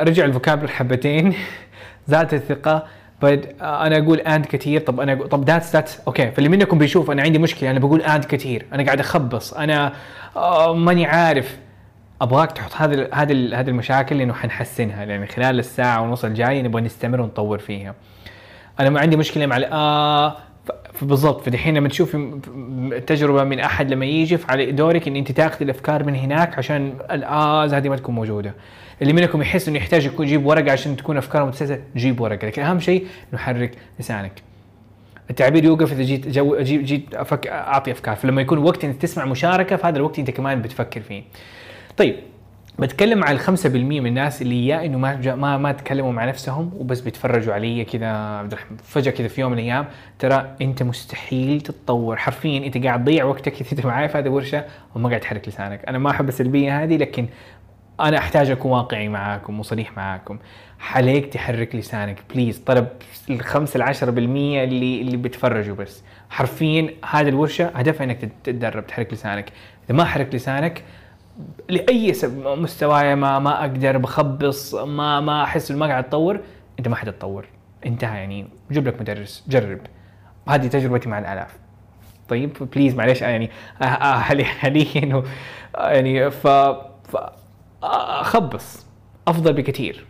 رجع ال vocabulary حبتين. <laughs> زادت الثقة. but أنا أقول and كثير. طب أنا طب that's that's okay فاللي منكم بيشوف أنا عندي مشكلة. أنا بقول and كثير. أنا قاعد أخبص. أنا آه ماني عارف. أبغاك تحط هذه هذه هذه المشاكل لأنه حنحسنها. لأن خلال الساعة ونص الجاية نبغى نستمر ونطور فيها. أنا ما عندي مشكلة مع آه فبالضبط فدحين لما تشوف تجربه من أحد لما يجي على دورك إن أنت تاخذ الأفكار من هناك عشان الآز هذه ما تكون موجودة. اللي منكم يحس إنه يحتاج يكون يجيب ورقة عشان تكون افكاره متسلسلة جيب ورقة. لكن أهم شيء انه حرك لسانك. التعبير يوقف إذا جيت جو جيت, جيت أفك أعطي أفكار. فلما يكون وقت إنك تسمع مشاركة في هذا الوقت أنت كمان بتفكر فيه. طيب. بتكلم عن ال 5% من الناس اللي يا إنه ما ما ما تكلموا مع نفسهم وبس بيتفرجوا علي كذا عبد الرحمن فجأة كذا في يوم من الأيام ترى أنت مستحيل تتطور. حرفيا أنت قاعد تضيع وقتك أنت معايا في هذه الورشة وما قاعد تحرك لسانك. أنا ما أحب السلبية هذه لكن أنا أحتاج أكون واقعي معاكم وصريح معاكم. عليك تحرك لسانك بليز طلب الخمسة ل 10% اللي اللي بيتفرجوا بس. حرفيا هذه الورشة هدفها إنك تتدرب تحرك لسانك. إذا ما حرك لسانك لأي سبب مستواي ما ما أقدر بخبص ما ما أحس ما قاعد أتطور أنت ما حتتطور. انتهى يعني. جيب لك مدرس جرب. هذه تجربتي مع الالاف طيب please معلش يعني حاليا يعني ف, ف أخبص. أفضل بكثير.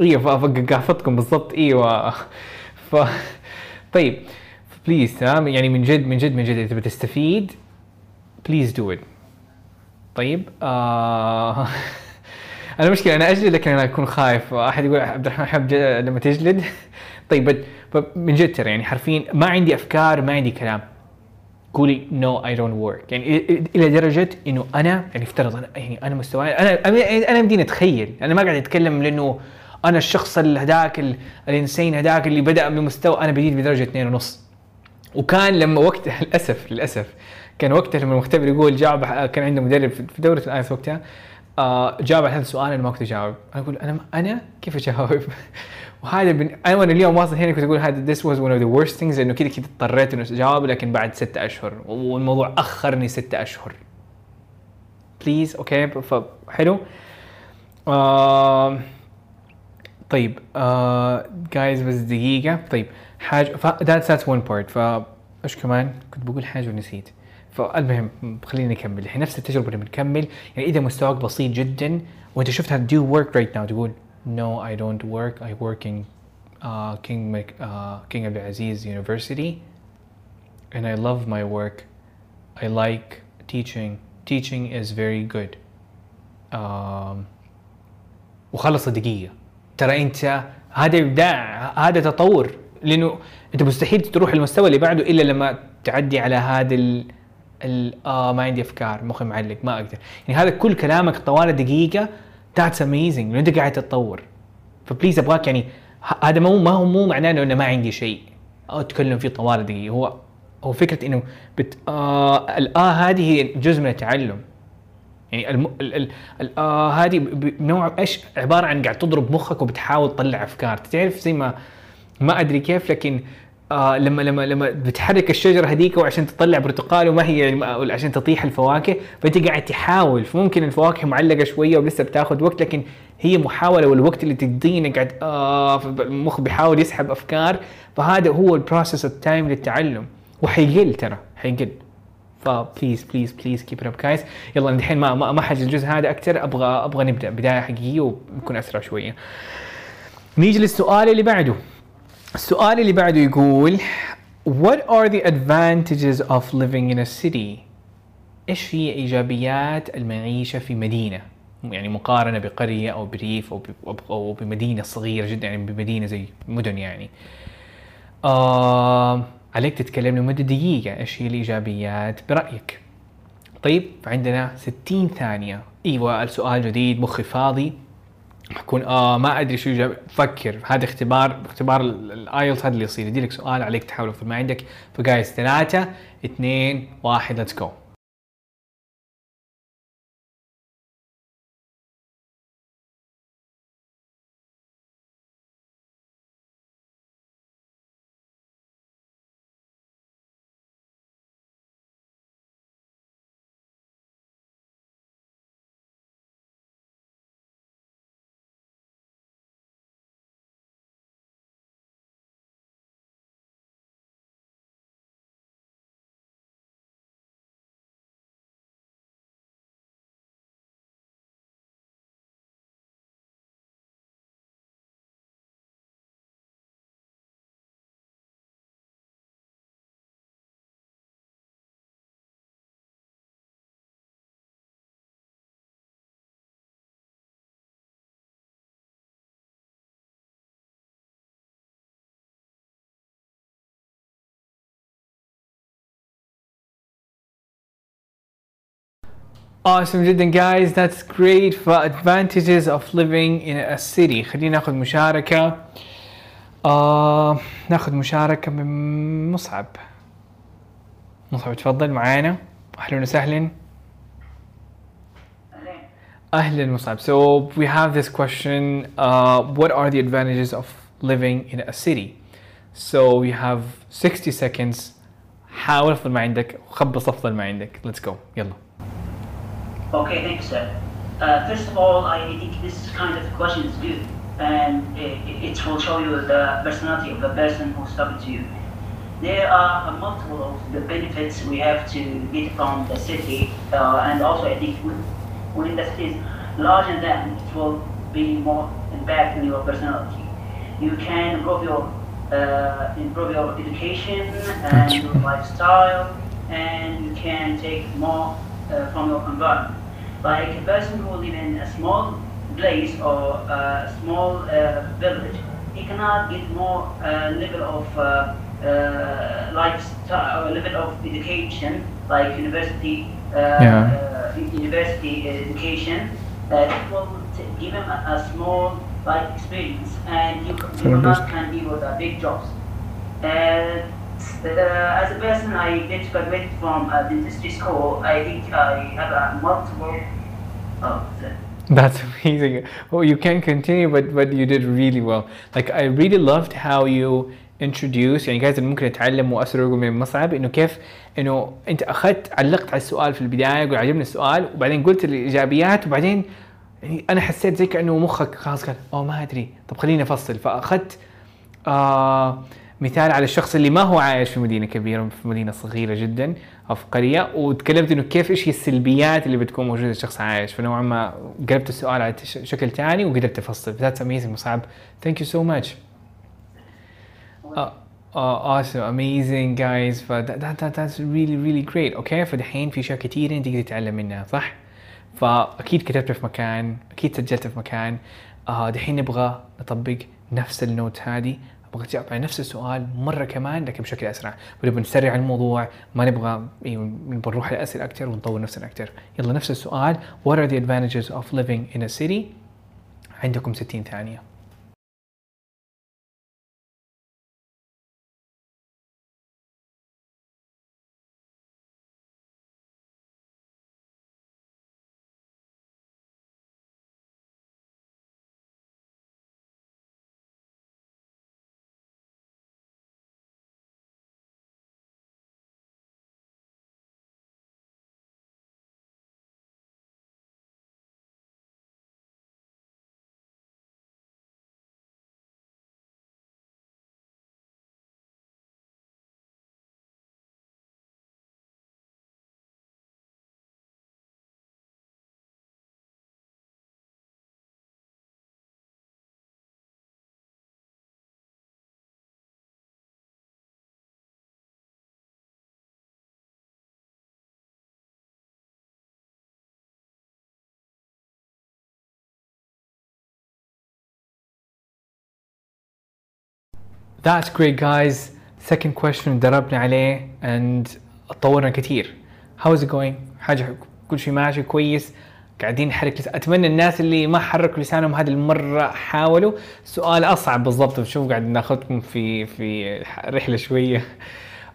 أيوه قافتكم بالضبط. إيوه. ف طيب please تمام؟ يعني من جد من جد من جد إذا بتستفيد please do it طيب آه <laughs> أنا مشكلة أنا أجلد لكن أنا أكون خايف. احد يقول عبد الرحمن حب لما تجلد. <laughs> طيب من جد ترى يعني حرفيا ما عندي أفكار ما عندي كلام. قولي no I don't work يعني إلى درجة إنه أنا يعني افترض أنا يعني أنا مستواي أنا أنا بدي اتخيل أنا ما قاعد أتكلم لأنه أنا الشخص هذاك الانسان هذاك اللي بدأ من مستوى أنا بديت بدرجة اثنين ونص. وكان لما وقت <laughs> للأسف للأسف كان وقتها لما المختبر يقول جاوب كان عنده مدرب في دوره الايلتس وقتها آه جاوب على هذا السؤال أنا ما كنت أجاوب. أنا أقول أنا أنا؟ كيف أجاوب؟ <laughs> وهذا. أنا وأنا اليوم واصل هنا كنت أقول هذا this was one of the worst things انه كذا كذا اضطريت إنه أجاوب لكن بعد ستة أشهر. والموضوع أخرني ستة أشهر. please okay فحلو آه... طيب آه... guys بس دقيقة. طيب حاجة that's that's one part. ف إيش كمان كنت بقول حاجة ونسيت. فالمهم خلينا نكمل الحين نفس التجربة اللي بنكمل يعني إذا مستواك بسيط جدا وأنت شفت do work right now تقول don't work. I work in uh, King uh, King Abdulaziz University, and I love my work. I like teaching. Teaching is very good. Um, وخلص الدقيقة ترى أنت هذا إبداع هذا تطور لأنه أنت مستحيل تروح المستوى اللي بعده إلا لما تعدي على هذا ال آه ما عندي أفكار مخي معلق ما أقدر. يعني هذا كل كلامك طوال دقيقة that's amazing أنت قاعد تتطور. ف please أبغاك يعني هذا مو ما هو مو معناه إنه ما عندي شيء. اتكلم فيه طوال دقيقة. هو هو فكرة إنه بت آه الاه هذه هي جزء من التعلم. يعني الم... ال... ال... الاه هذه بنوع إيش؟ عبارة عن قاعد تضرب مخك وبتحاول تطلع أفكار. تعرف زي ما ما أدري كيف لكن آه لما لما لما بتحرك الشجرة هذيك وعشان تطلع برتقال وما هي عشان تطيح الفواكه فانت قاعد تحاول. فممكن الفواكه معلقة شوية ولسه بتاخذ وقت لكن هي محاولة والوقت اللي تقضيه قاعد آه المخ بيحاول يسحب أفكار. فهذا هو ال process ال time للتعلم. وحيقل ترى حيقل. ف please please please keep up guys يلا الحين ما ما, حاجي الجزء هذا أكثر. أبغى أبغى نبدأ بداية حقيقية ونكون أسرع شوية. نيجي للسؤال اللي بعده. السؤال اللي بعده يقول What are the advantages of living in a city؟ إيش هي إيجابيات المعيشة في مدينة؟ يعني مقارنة بقرية أو بريف أو أو بمدينة صغيرة جدا يعني بمدينة زي مدن يعني. آه عليك تتكلم لمدة دقيقة إيش هي الإيجابيات برأيك طيب عندنا 60 ثانية إيوه السؤال جديد مخي فاضي حكون آه ما أدري شو جاب. فكر. هذا اختبار اختبار الايلتس هذا اللي يصير. يديلك سؤال عليك تحاول في ما عندك. ف guys ثلاثة اثنين واحد let's go Awesome جدا guys that's great for advantages of living in a city خلينا ناخذ مشاركة آه ناخذ مشاركة من مصعب مصعب تفضل معانا اهلا وسهلا اهلا مصعب so we have this question uh, what are the advantages of living in a city so we have 60 seconds حاول افضل ما عندك وخبص افضل ما عندك let's go يلا Okay, thank you, sir. Uh, first of all, I think this kind of question is good, and it, it will show you the personality of the person who's talking to you. There are multiple of the benefits we have to get from the city, uh, and also I think when the city is larger than, it will be more impact on your personality. You can improve your uh, improve your education and your lifestyle, and you can take more uh, from your environment. Like a person who live in a small place or a small uh, village, he cannot get more uh, level of uh, uh, lifestyle, level of education, like university, uh, Yeah. uh, university education. It will t- give him a, a small like experience, and you, you not can deal with big jobs. Uh, as a person, I get graduated from a dentistry school. I think I have a multiple. Oh, the- That's <laughs> amazing. Oh, you can continue, but but you did really well. Like I really loved how you introduce يعني اللي ممكن يتعلموا اسرقوا من مصعب إنه كيف إنه أنت أخذت علقت على السؤال في البداية قول عجبني السؤال وبعدين قلت الإيجابيات وبعدين يعني أنا حسيت زي كأنه مخك خلاص قال أوه ما أدري طب خليني أفصل فأخذت آه مثال على الشخص اللي ما هو عايش في مدينة كبيرة في مدينة صغيرة جدا أو في قرية وتكلمت إنه كيف إيش هي السلبيات اللي بتكون موجودة الشخص عايش. فنوعا ما قلبت السؤال على شكل ثاني وقدرت أفصل. that's amazing مصعب. thank you so much awesome. Amazing guys. ف that, that, that, that's really really great. okay فدحين في أشياء كثيره أنت تقدر تتعلم منها صح؟ فأكيد كتبت في مكان أكيد سجلت في مكان. آه دحين نبغى نطبق نفس النوت هذه أبغى تجاوب على نفس السؤال مرة كمان لكن بشكل أسرع. ونبغى نسرع الموضوع ما نبغى نبغى نروح لأسئلة أكثر ونطور نفسنا أكثر يلا نفس السؤال. What are the advantages of living in a city عندكم 60 ثانية. That's great, guys. second question دربنا عليه and تطورنا كثير how is it going? حاجة كل شيء ماشي كويس. قاعدين نحرك لسان. أتمنى الناس اللي ما حركوا لسانهم هذه المرة حاولوا. سؤال أصعب بالضبط. شوف قاعد ناخذكم في في رحلة شوية.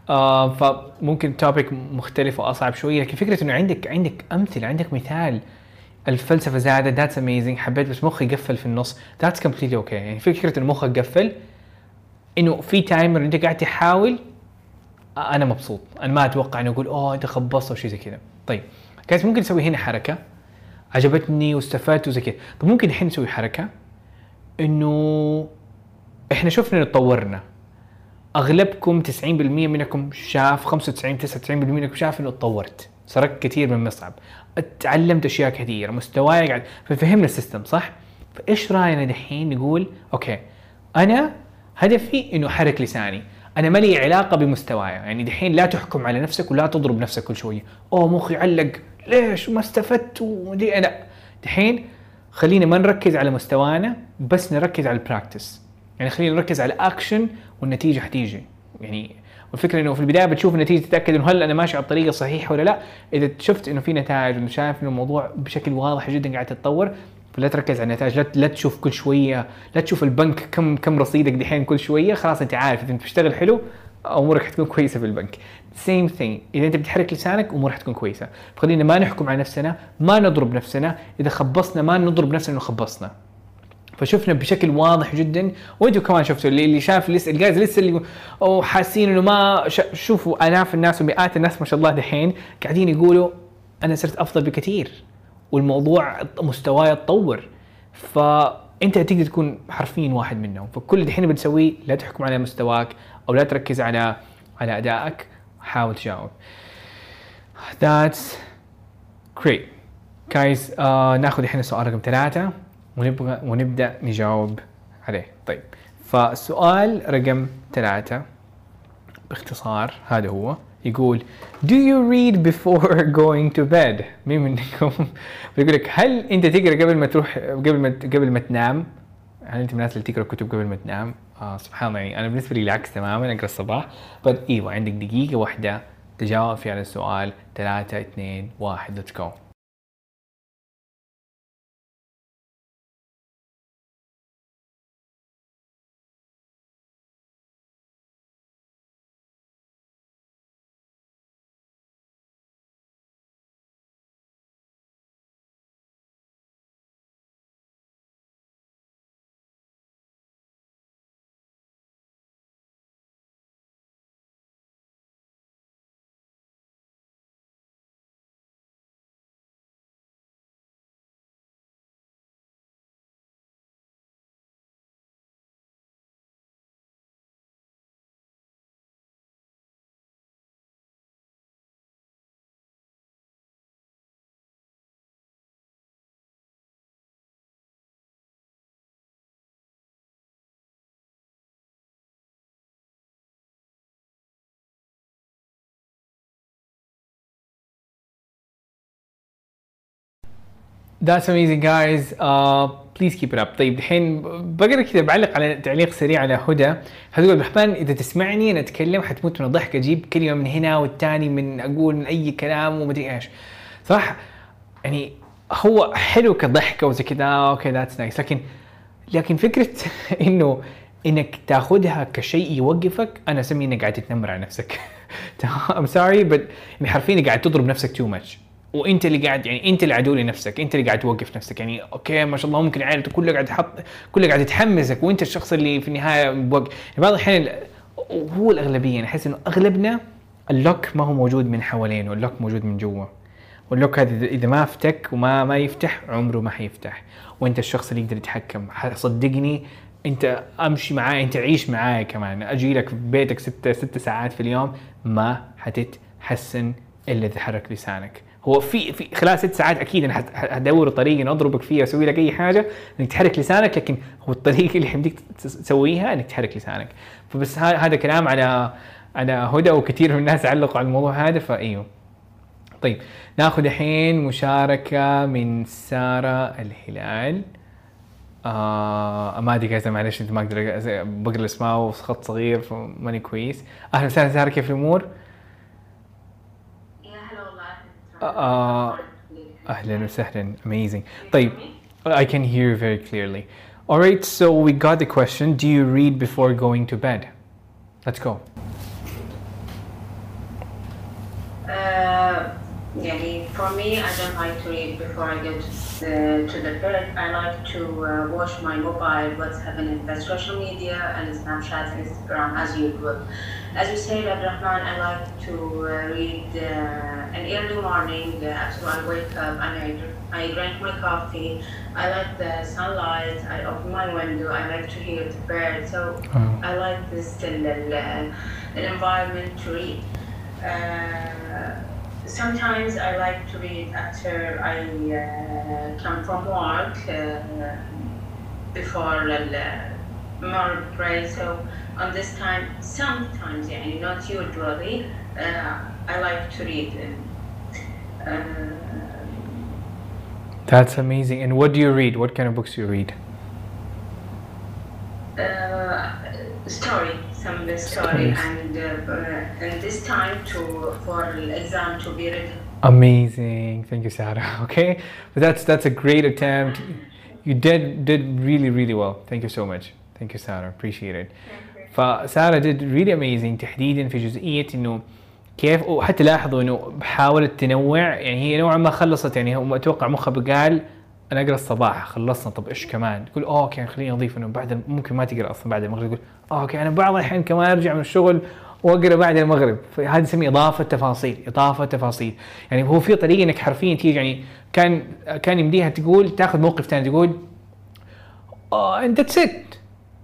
آه فممكن topic مختلف وأصعب شوية. لكن فكرة إنه عندك عندك أمثلة عندك مثال. الفلسفة زادت. that's amazing حبيت بس مخي قفل في النص. that's completely okay يعني فكرة إنه مخك قفل. إنه في timer إنت قاعد تحاول أنا مبسوط. أنا ما أتوقع إنه أقول أوه أنت خبصت أو شيء زي كذا. طيب كانت ممكن نسوي هنا حركة. عجبتني واستفدت وزي كذا. طب ممكن الحين نسوي حركة إنه إحنا شفنا إنه تطورنا. أغلبكم 90% منكم شاف 95 99% منكم شاف إنه تطورت. سرقت كثير من مصعب تعلمت أشياء كثيرة. مستواي قاعد ففهمنا ال system صح؟ فإيش رأينا دحين نقول؟ okay أنا هدفي إنه أحرك لساني. أنا ما لي علاقة بمستواي. يعني دحين لا تحكم على نفسك ولا تضرب نفسك كل شوية. أوه مخي علق. ليش؟ ما استفدت. ودي لا دحين خلينا ما نركز على مستوانا بس نركز على ال practice يعني خلينا نركز على الاكشن والنتيجة حتيجي. يعني والفكرة إنه في البداية بتشوف النتيجة تتأكد إنه هل أنا ماشي على الطريقة الصحيحه ولا لا. إذا شفت إنه في نتائج وانه شايف إنه الموضوع بشكل واضح جدا قاعد تتطور فلا تركز على النتائج لا, لا تشوف كل شوية لا تشوف البنك كم كم رصيدك دحين كل شوية خلاص أنت عارف إذا أنت بتشتغل حلو أمورك حتكون كويسة في البنك. same thing إذا أنت بتحرك لسانك أمورك حتكون كويسة. فخلينا ما نحكم على نفسنا ما نضرب نفسنا إذا خبصنا ما نضرب نفسنا إنه خبصنا. فشفنا بشكل واضح جدا. وأنتم كمان شفتوا اللي, اللي شاف لسه ال guys لسه اللي أو حاسين إنه ما شوفوا آلاف الناس ومئات الناس ما شاء الله دحين قاعدين يقولوا أنا صرت أفضل بكثير. والموضوع مستواي تطور فأنت تقدر تكون حرفيا واحد منهم. فكل دحين بنسويه لا تحكم على مستواك أو لا تركز على على أدائك. حاول تجاوب. That's great. Guys uh, ناخذ الحين السؤال رقم ثلاثة ونبغى ونبدأ نجاوب عليه. طيب. فالسؤال رقم ثلاثة باختصار هذا هو. يقول Do you read before <laughs> going to bed؟ مين منكم <laughs> بيقول لك هل أنت تقرأ قبل ما تروح قبل ما قبل ما تنام؟ هل أنت من الناس اللي تقرأ كتب قبل ما تنام؟ آه سبحان الله يعني أنا بالنسبة لي العكس تماما أقرأ الصباح بس إيوه عندك دقيقة واحدة تجاوب فيها على السؤال ثلاثة اثنين واحد ليتس جو That's amazing guys. Uh, please keep up طيب الحين بقرأ كذا بعلق على تعليق سريع على هدى. هتقول الرحمن إذا تسمعني أنا أتكلم حتموت من الضحك. أجيب كلمه من هنا والثاني من أقول من أي كلام ومدري إيش. صح يعني هو حلو كضحكه وزي كذا. okay that's nice لكن لكن فكرة <laughs> إنه إنك تاخذها كشيء يوقفك أنا اسميه إنك قاعد تتنمر على نفسك. I'm sorry بس حرفيا قاعد تضرب نفسك too much وانت اللي قاعد يعني انت اللي عدو لنفسك انت اللي قاعد توقف نفسك. يعني okay ما شاء الله ممكن عائلته كلها قاعد تحط كلها قاعد تحمسك وانت الشخص اللي في النهاية بوقف يعني بعض الأحيان هو الأغلبية. أنا أحس إنه أغلبنا ال lock ما هو موجود من حوالينه ال lock موجود من جوا. وال lock هذا اذا ما فتك وما ما يفتح عمره ما حيفتح. وانت الشخص اللي يقدر يتحكم. صدقني أنت أمشي معاي أنت عيش معاي كمان. أجي لك في بيتك ست ست ساعات في اليوم ما حتتحسن إلا إذا حرك لسانك. هو في في خلال ست ساعات أكيد أنا حدور طريقه إني أضربك فيها أسوي لك أي حاجة إنك تحرك لسانك لكن هو الطريقة اللي حمديك تسويها إنك تحرك لسانك. فبس هذا كلام على على هدى وكثير من الناس علقوا على الموضوع هذا فإيوه. طيب ناخذ الحين مشاركة من سارة الهلال. آه ما أدري كذا معلش أنت ما أقدر بقرأ الأسماء وخط صغير فماني كويس. أهلا وسهلا ساره كيف الأمور؟ live. آه اهلا وسهلا amazing طيب I can hear you very clearly alright so we got the question do you read before going to bed let's go Uh, يعني for me, I don't like to read before I go to, uh, to the bed. I like to uh, watch my mobile, what's happening in the social media and Snapchat and Instagram as usual. As you said, Abdurrahman, I like to uh, read uh, in early morning uh, after I wake up and I, I drink my coffee. I like the sunlight. I open my window. I like to hear the birds. So Oh. I like this in the, the environment to read. Uh, sometimes I like to read after I uh, come from work uh, before the morning prayer. So on this time, sometimes, يعني not usually, uh, I like to read. Uh, that's amazing and what do you read what kind of books do you read uh, story, some story, Stories. and uh, uh, and this time to for the exam to be ready. Amazing. Thank you, Sarah. <laughs> Okay. But that's that's a great attempt. You did did really really well. Thank you so much. Thank you, Sarah. Appreciate it. فسارة did really amazing تحديدا في جزئية إنه كيف وحتى لاحظوا إنه حاولت تنوع يعني هي نوعا ما خلصت يعني أتوقع مخها قال أنا أقرأ الصباح خلصنا طب إيش كمان؟ تقول okay خليني أضيف إنه بعد ممكن ما تقرأ أصلا بعد المغرب تقول okay أنا بعض الأحيان كمان أرجع من الشغل وأقرأ بعد المغرب. فهذه تسمي إضافة تفاصيل إضافة تفاصيل. يعني هو في طريقة إنك حرفيا تيجي يعني كان كان يمديها تقول تاخذ موقف ثاني تقول آه أنت ست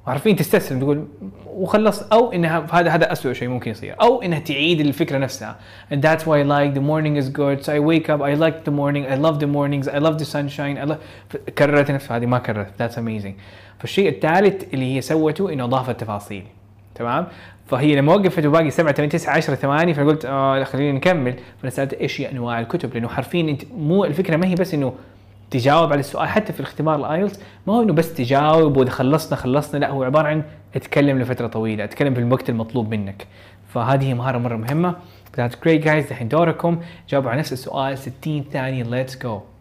عارفين تستسلم تقول وخلص أو انها هذا هذا اسوء شيء ممكن يصير أو إنها تعيد الفكرة نفسها. And that's why I like the morning is good. So I wake up I like the morning I love the mornings I love the sunshine I love كررت نفسها هذه ما كررت that's amazing. فالشيء الثالث اللي هي سوته إنه اضافت تفاصيل تمام؟ فهي لما وقفت وباقي 7 8 9 10 ثواني فقلت آه خلينا نكمل. فأنا سألت إيش هي أنواع الكتب؟ لأنه حرفيا أنت مو الفكرة ما هي بس إنه تجاوب على السؤال حتى في الاختبار الآيلتس ما هو إنه بس تجاوب وإذا خلصنا خلصنا لا هو عبارة عن اتكلم لفترة طويلة اتكلم في الوقت المطلوب منك. فهذه مهارة مرة مهمة. That's great guys دوركم. جاوبوا على نفس السؤال 60 ثانية let's go.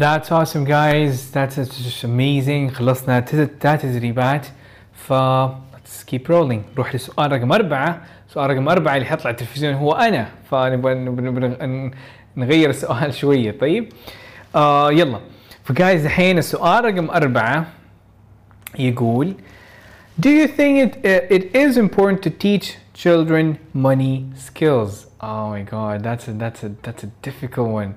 That's awesome guys. That's just amazing. خلصنا ثلاث تدريبات. ف let's keep rolling. نروح للسؤال رقم أربعة. سؤال رقم أربعة اللي حيطلع على التلفزيون هو أنا. فنبغى نبغى- نبغى ن- نغير السؤال <laughs> شوية. طيب. آه يلا. فجايز الحين السؤال رقم أربعة يقول Do you think it, uh, it is important to teach children money skills? Oh my god, that's a, that's a, that's a difficult one.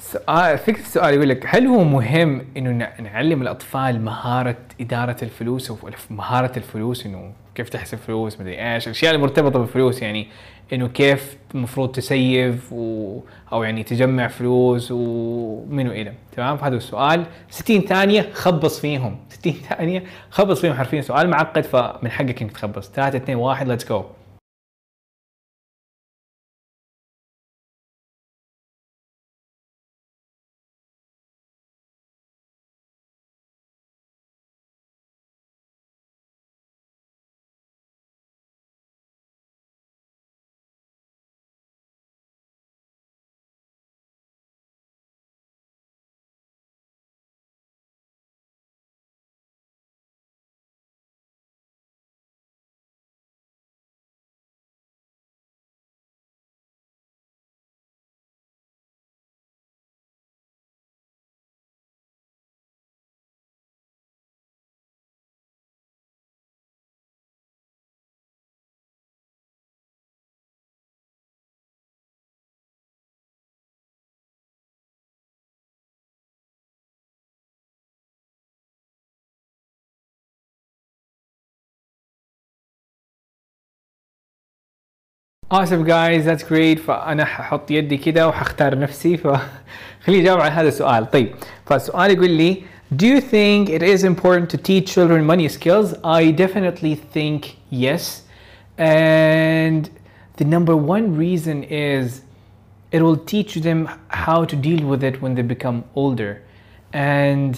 سؤال فكرة السؤال يقول لك هل هو مهم إنه نعلم الأطفال مهارة إدارة الفلوس أو مهارة الفلوس إنه كيف تحسب فلوس مدري إيش الاشياء المرتبطة بالفلوس يعني إنه كيف المفروض ت save و أو يعني تجمع فلوس ومن وإلى. تمام؟ هذا السؤال. 60 ثانية خبص فيهم. 60 ثانية خبص فيهم حرفيا سؤال معقد فمن حقك إنك تخبص. 3 2 1 let's go awesome guys that's great فانا ححط يدي كده وحختار نفسي ف خليني اجاوب على هذا السؤال طيب فالسؤال يقول لي Do you think it is important to teach children money skills? I definitely think yes. And the number one reason is it will teach them how to deal with it when they become older. And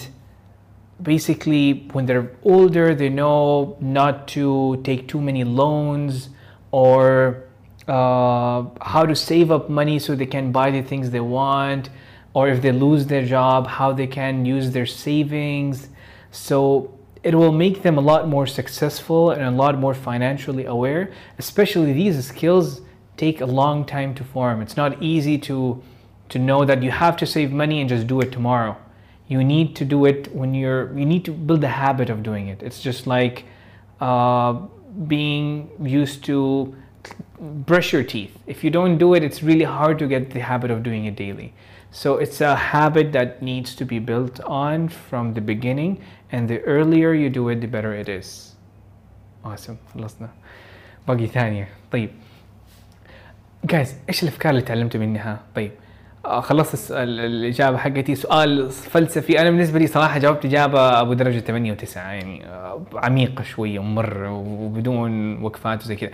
basically when they're older they know not to take too many loans or uh, how to save up money so they can buy the things they want or if they lose their job how they can use their savings. So it will make them a lot more successful and a lot more financially aware especially these skills take a long time to form. It's not easy to to know that you have to save money and just do it tomorrow. You need to do it when you're you need to build a habit of doing it. It's just like uh, being used to brush your teeth if you don't do it it's really hard to get the habit of doing it daily so it's a habit that needs to be built on from the beginning and the earlier you do it the better it is awesome خلصنا باقي ثانية طيب guys ايش الافكار اللي تعلمتوا منها طيب آه، خلصت السؤال الإجابة حقتي. سؤال فلسفي. أنا بالنسبة لي صراحة جاوبت إجابة أبو درجة 8 و9 يعني آه، عميقة شوية مره وبدون وقفات وزي كذا.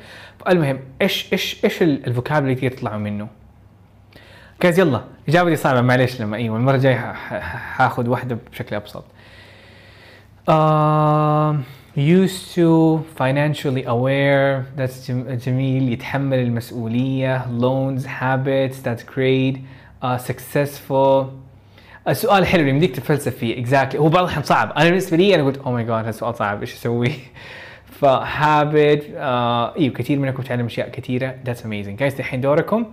المهم إيش إيش إيش الفوكابلري اللي تطلعوا منه؟ جايز يلا. إجابتي صعبة معليش لما إيوه المرة الجاية حاخذ واحدة بشكل أبسط. uh, used to financially aware. That's جم- جميل. يتحمل المسؤولية. Loans habits. That's great. Uh, successful. السؤال حلو يمديك تتفلسف فيه exactly. هو بعض الأحيان صعب. أنا بالنسبة لي أنا قلت oh my god هذا سؤال صعب إيش أسوي؟ <laughs> ف habit uh, إيوه كثير منكم تعلم أشياء كثيرة. That's amazing. Guys الحين دوركم.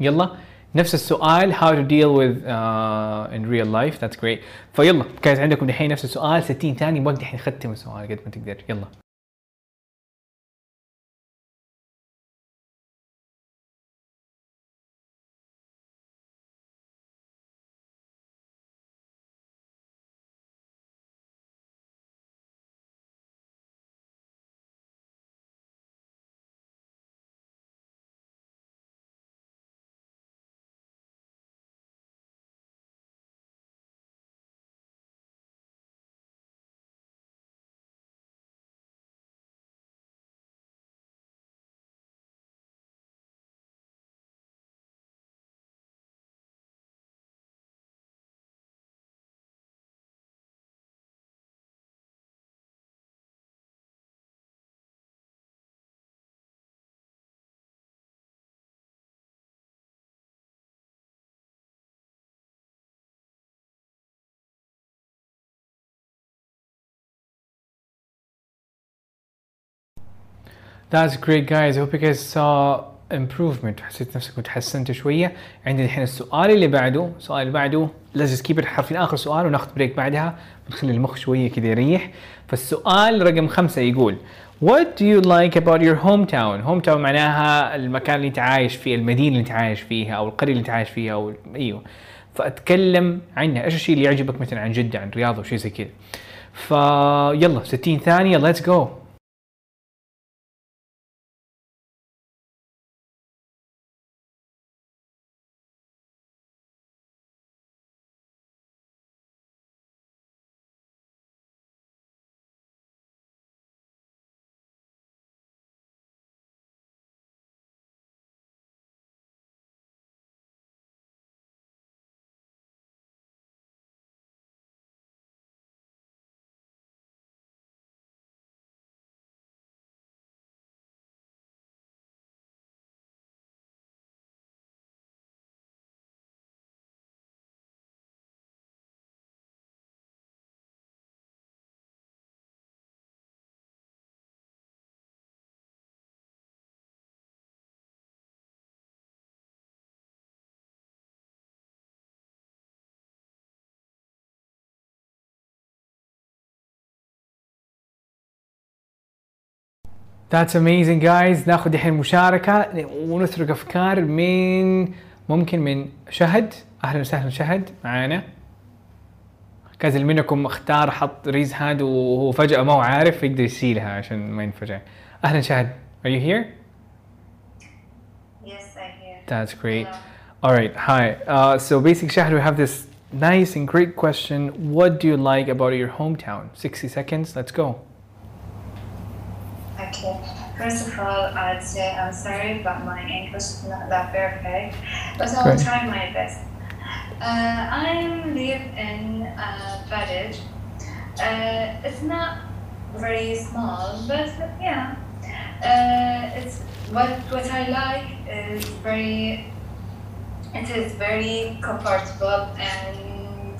يلا نفس السؤال to deal with uh, in real life. That's great. فيلا guys عندكم دحين نفس السؤال 60 ثانية وقت دحين ختم السؤال قد ما تقدر. يلا. That's great guys. I hope you guys saw improvement. حسيت نفسكم تحسنتوا شوية. عندنا الحين السؤال اللي بعده. السؤال اللي بعده. لازم كيب حرفين آخر سؤال وناخذ بريك بعدها. بنخلي المخ شوية كذا يريح. فالسؤال رقم خمسة يقول What do you like about your hometown؟ hometown معناها المكان اللي انت عايش فيه المدينة اللي انت عايش فيها أو القرية اللي انت عايش فيها أو أيوه. فأتكلم عنها. إيش الشيء اللي يعجبك مثلا عن جدة عن رياض أو شيء زي كذا فيلا 60 ثانية. Let's go. That's amazing guys ناخذ الحين مشاركة ونسرق افكار من ممكن من شهد اهلا وسهلا شهد معانا كاز اللي منكم اختار حط ريز هاند وهو فجأة ما هو عارف يقدر يشيلها عشان ما ينفجع اهلا شهد are you here I hear. That's great. Hello. All right, hi. Uh, so basically, Shahid, we have this nice and great question. What do you like about your hometown? 60 seconds, let's go. Okay. First of all, I'd say I'm sorry, but my English is not that perfect, but I'll Great. try my best. Uh, I live in a village. Uh, it's not very small, but yeah, uh, it's what what I like is very. It is very comfortable and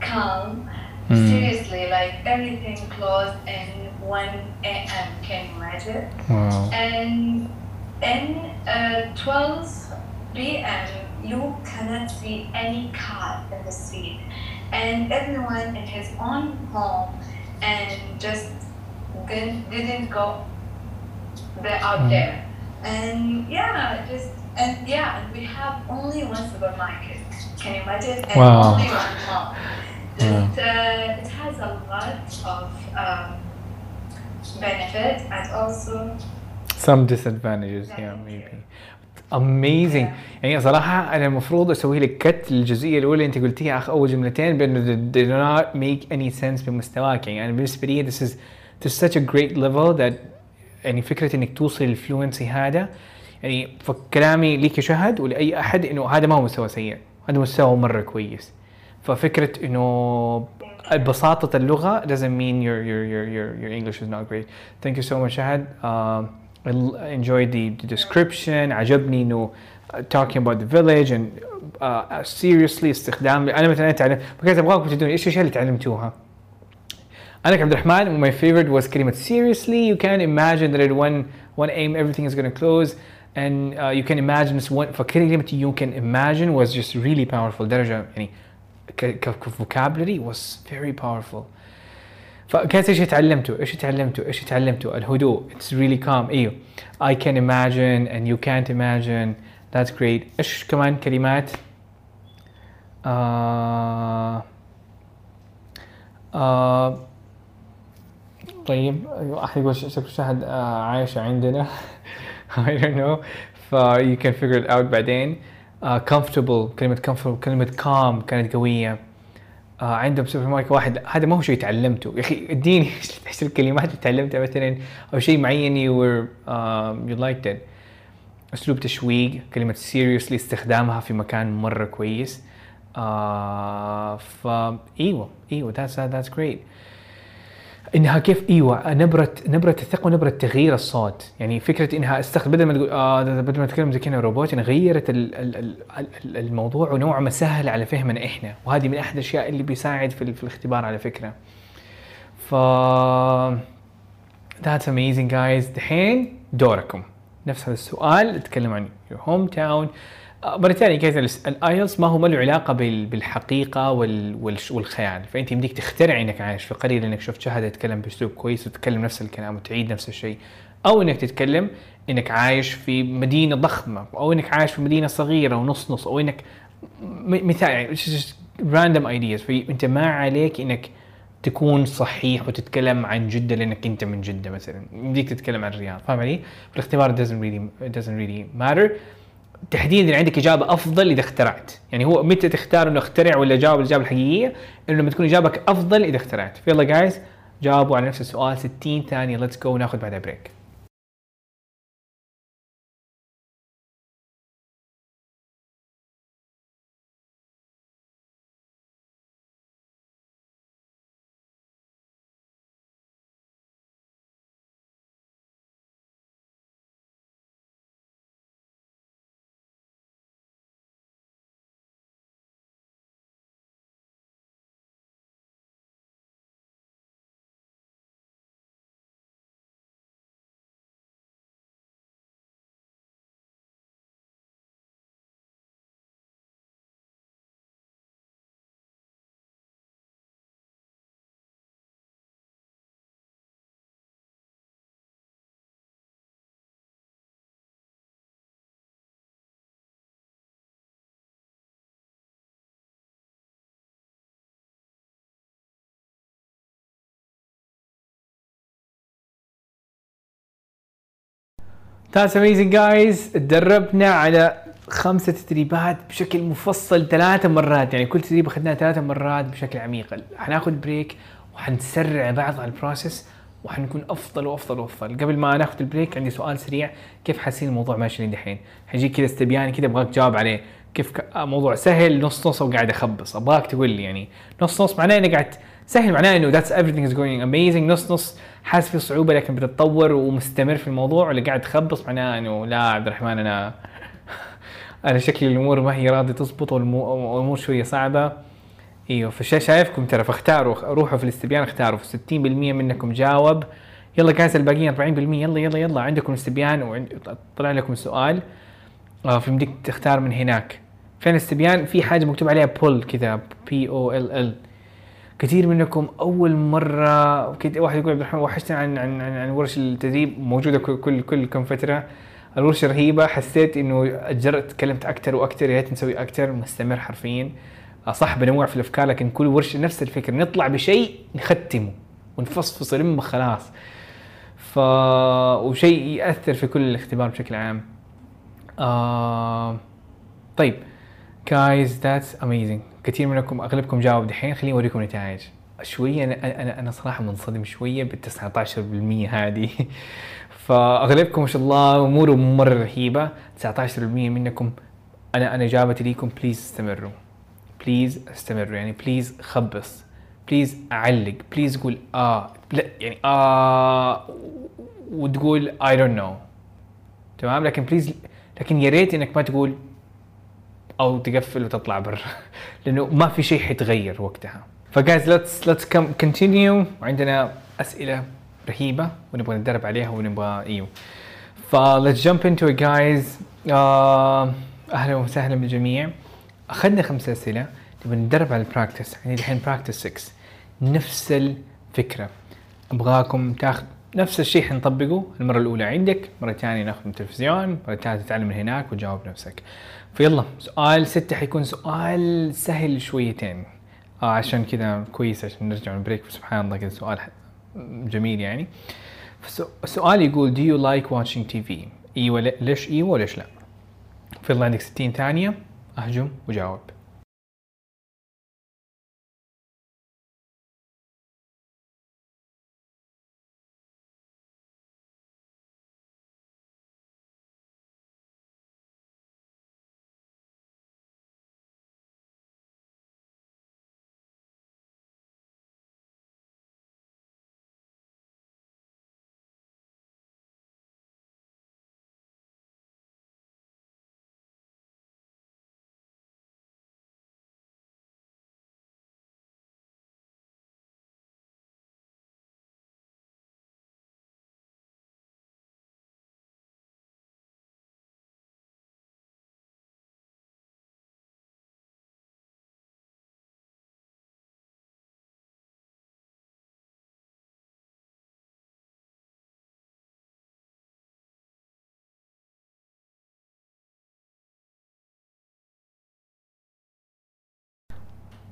calm. Hmm. Seriously, like everything closed in 1 a.m. Can you imagine? Wow. And in uh, 12 p.m., you cannot see any car in the street, and everyone in his own home and just didn't, didn't go there out Mm. there. And yeah, just and yeah, and we have only one supermarket. Can you imagine? And Wow. only one mall. Yeah. It, uh, it has a lot of um, benefit and also Some disadvantages, yeah, maybe. Amazing. Yeah. يعني صراحة أنا المفروض أسوي لك كت للجزئية الأولى. أنت قلتيها أخ أول جملتين بأنه they do not make any sense بمستواك. يعني أنا بالنسبة لي this is is such a great level that يعني فكرة إنك توصل للفلونسي هذا. يعني فكلامي ليك يا شهد ولأي أحد إنه هذا ما هو مستوى سيء. هذا مستوى مرة كويس. ففكرة إنه بساطة اللغة doesn't mean your your your your your English is not great. Thank you so much شهد. Um, I l- enjoyed the, the description عجبني إنه uh, talking about the village and uh, seriously استخدام أنا مثلا تعلم فكرت أبغاكم تدوني إيش الأشياء اللي تعلمتوها. أنا كعبد الرحمن my favorite was كلمة seriously you can imagine that at one one aim everything is going to close and uh, you can imagine this one فكلمة you can imagine was just really powerful درجة يعني ك ك ك- vocabulary was very powerful. فكانت إيش تعلمتوا؟ إيش تعلمتوا؟ إيش تعلمتوا؟ الهدوء. It's really calm. إيوه. I can imagine and you can't imagine. That's great. إيش كمان كلمات؟ آه آه طيب. أيوة، أحد يقول شكل شهد آه عايشة عندنا. <laughs> I don't know. ف you can figure it out بعدين. آه comfortable كلمة comfortable كلمة calm كانت قوية. آه عندهم سوبر ماركت واحد هذا ما هو شيء تعلمته. يا أخي اديني <laughs> إيش الكلمات اللي تعلمتها مثلا؟ أو شيء معين um, you liked it. أسلوب تشويق كلمة seriously استخدامها في مكان مرة كويس. آه فا إيوه إيوه that's that's great. إنها كيف إيوه نبرة نبرة الثقة ونبرة تغيير الصوت. يعني فكرة إنها استخدم بدل ما تقول آه بدل ما تتكلم زي كذا روبوت يعني غيرت ال ال ال ال الموضوع ونوع ما سهل على فهمنا إحنا. وهذه من أحد الأشياء اللي بيساعد في, في الاختبار على فكرة. ف That's amazing guys. دحين دوركم. نفس هذا السؤال نتكلم عن your hometown. مرة ثانية كذا ال IELTS ما هو ما له علاقة بال- بالحقيقة وال- والش- والخيال. فأنت يمديك تخترع إنك عايش في قرية لانك شفت شهد يتكلم بأسلوب كويس وتتكلم نفس الكلام وتعيد نفس الشيء. أو إنك تتكلم إنك عايش في مدينة ضخمة أو إنك عايش في مدينة صغيرة ونص نص أو إنك مثال يعني random ideas. فانت ما عليك إنك تكون صحيح وتتكلم عن جدة لأنك أنت من جدة مثلا. يمديك تتكلم عن الرياض. فاهم علي؟ فالاختبار doesn't really doesn't really matter. تحديدا عندك إجابة أفضل إذا اخترعت. يعني هو متى تختار إنه اخترع ولا جاوب الإجابة الحقيقية؟ إنه لما تكون إجابك أفضل إذا اخترعت. يلا جايز جاوبوا على نفس السؤال 60 ثانية let's go ناخذ بعدها break That's amazing guys. تدربنا على خمسة تدريبات بشكل مفصل ثلاثة مرات. يعني كل تدريب أخذناه ثلاثة مرات بشكل عميق. حناخذ break وحنسرع بعض على ال process وحنكون أفضل وأفضل وأفضل. قبل ما ناخذ ال break عندي سؤال سريع. كيف حاسين الموضوع ماشي دحين؟ حيجيك كذا استبياني كذا أبغاك تجاوب عليه. كيف موضوع سهل نص نص وقاعد أخبص. أبغاك تقول لي يعني نص نص معناه إني قاعد سهل معناه إنه that's everything is going amazing. نص نص حاسس في صعوبة لكن بتتطور ومستمر في الموضوع ولا قاعد تخبص معناه إنه لا عبد الرحمن أنا <laughs> أنا شكلي الأمور ما هي راضية تزبط والأمور شوية صعبة. إيوه فشايفكم ترى فاختاروا روحوا في الاستبيان اختاروا. في 60% منكم جاوب. يلا جايز الباقيين 40% يلا يلا يلا عندكم استبيان وطلع لكم سؤال. آه في بدك تختار من هناك. فين الاستبيان؟ في حاجة مكتوب عليها بول كذا بي أو ال ال كثير منكم أول مرة واحد يقول عبد الرحمن وحشتني عن عن عن, عن ورش التدريب موجودة كل كل كم فتره الورشة رهيبة حسيت إنه أجرت تكلمت أكثر وأكثر يا ريت نسوي أكثر مستمر حرفيا. صح بنوع في الأفكار لكن كل ورشة نفس الفكرة نطلع بشيء نختمه ونفصفص لما خلاص. ف وشيء يأثر في كل الاختبار بشكل عام. آه... طيب. guys that's amazing كثير منكم أغلبكم جاوب دحين خليني أوريكم نتائج. شوية أنا أنا أنا صراحة منصدم شوية بال 19% هذه. <laughs> فأغلبكم ما شاء الله اموره مرة رهيبة. 19% منكم أنا أنا اجابتي ليكم please استمروا. please استمروا. يعني please خبص. please أعلق. please قول آه. لا يعني آه. وتقول I don't know تمام؟ لكن please لكن يا ريت إنك ما تقول أو تقفل وتطلع برا. <laughs> لأنه ما في شيء حيتغير وقتها. ف guys let's let's continue وعندنا أسئلة رهيبة ونبغى نتدرب عليها ونبغى إيوه. ف let's jump into it guys. uh, أهلا وسهلا بالجميع. أخذنا خمسة أسئلة. نبغى نتدرب على ال practice يعني الحين practice 6 نفس الفكرة. أبغاكم تاخذ نفس الشيء حنطبقه المرة الأولى عندك. مرة ثانية ناخذ من التلفزيون. مرة ثالثة تتعلم من هناك وتجاوب نفسك. فيلا. سؤال ستة حيكون سؤال سهل شويتين. آه عشان كذا كويس عشان نرجع من بريك سبحان الله كذا سؤال جميل يعني. السؤال يقول do you like watching TV إيوه ليش إيوه وليش لا؟ فيلا عندك 60 ثانية. أهجم وجاوب.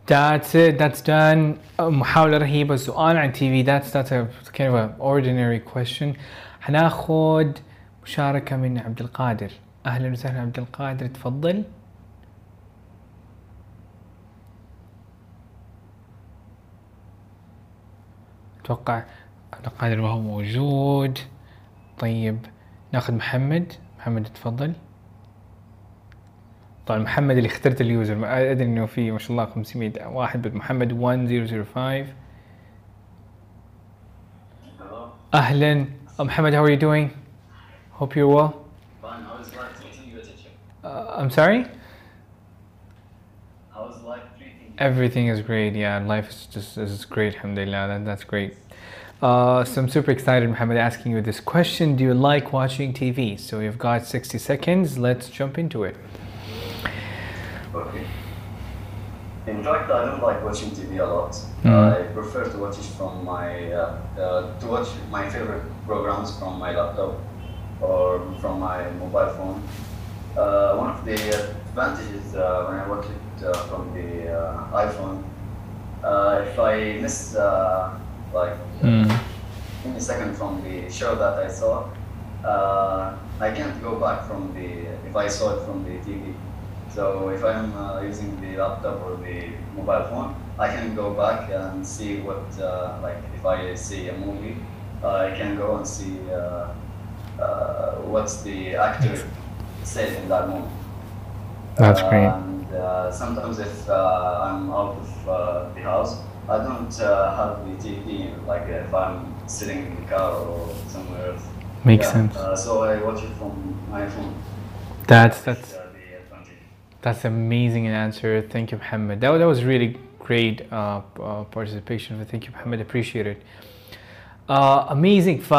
That's it. That's done. محاولة رهيبة سؤال عن تي في that's that's a kind of an ordinary question. حناخذ مشاركة من عبد القادر. أهلا وسهلا عبد القادر تفضل. أتوقع عبد القادر ما هو موجود. طيب ناخذ محمد. محمد تفضل. طبعا محمد اللي اخترت اليوزر ادري انه في ما شاء الله 500 واحد محمد 1005 اهلا محمد how are you doing hope you're well Fine. How is life treating you, teacher? uh, I'm sorry How is life treating you? everything is great yeah life is just is great alhamdulillah that, that's great uh, so I'm super excited Muhammad asking you this question do you like watching TV so you've got 60 seconds let's jump into it Okay. In fact, I don't like watching TV a lot. Mm. I prefer to watch it from my uh, uh, to watch my favorite programs from my laptop or from my mobile phone. Uh, one of the advantages uh, when I watch it uh, from the uh, iPhone, uh, if I miss uh, like Mm. any second from the show that I saw, uh, I can't go back from the if I saw it from the TV. So if I'm uh, using the laptop or the mobile phone, I can go back and see what uh, like if I see a movie, uh, I can go and see uh, uh, what's the actor said in that moment. That's great. And uh, sometimes if uh, I'm out of uh, the house, I don't uh, have the TV. Like if I'm sitting in the car or somewhere else. Makes Yeah, sense. Uh, so I watch it from my phone. That's that's. That's amazing answer. Thank you, Muhammad. That, that was really great uh, uh, participation. Thank you, Muhammad. Appreciate it. Uh, amazing. ف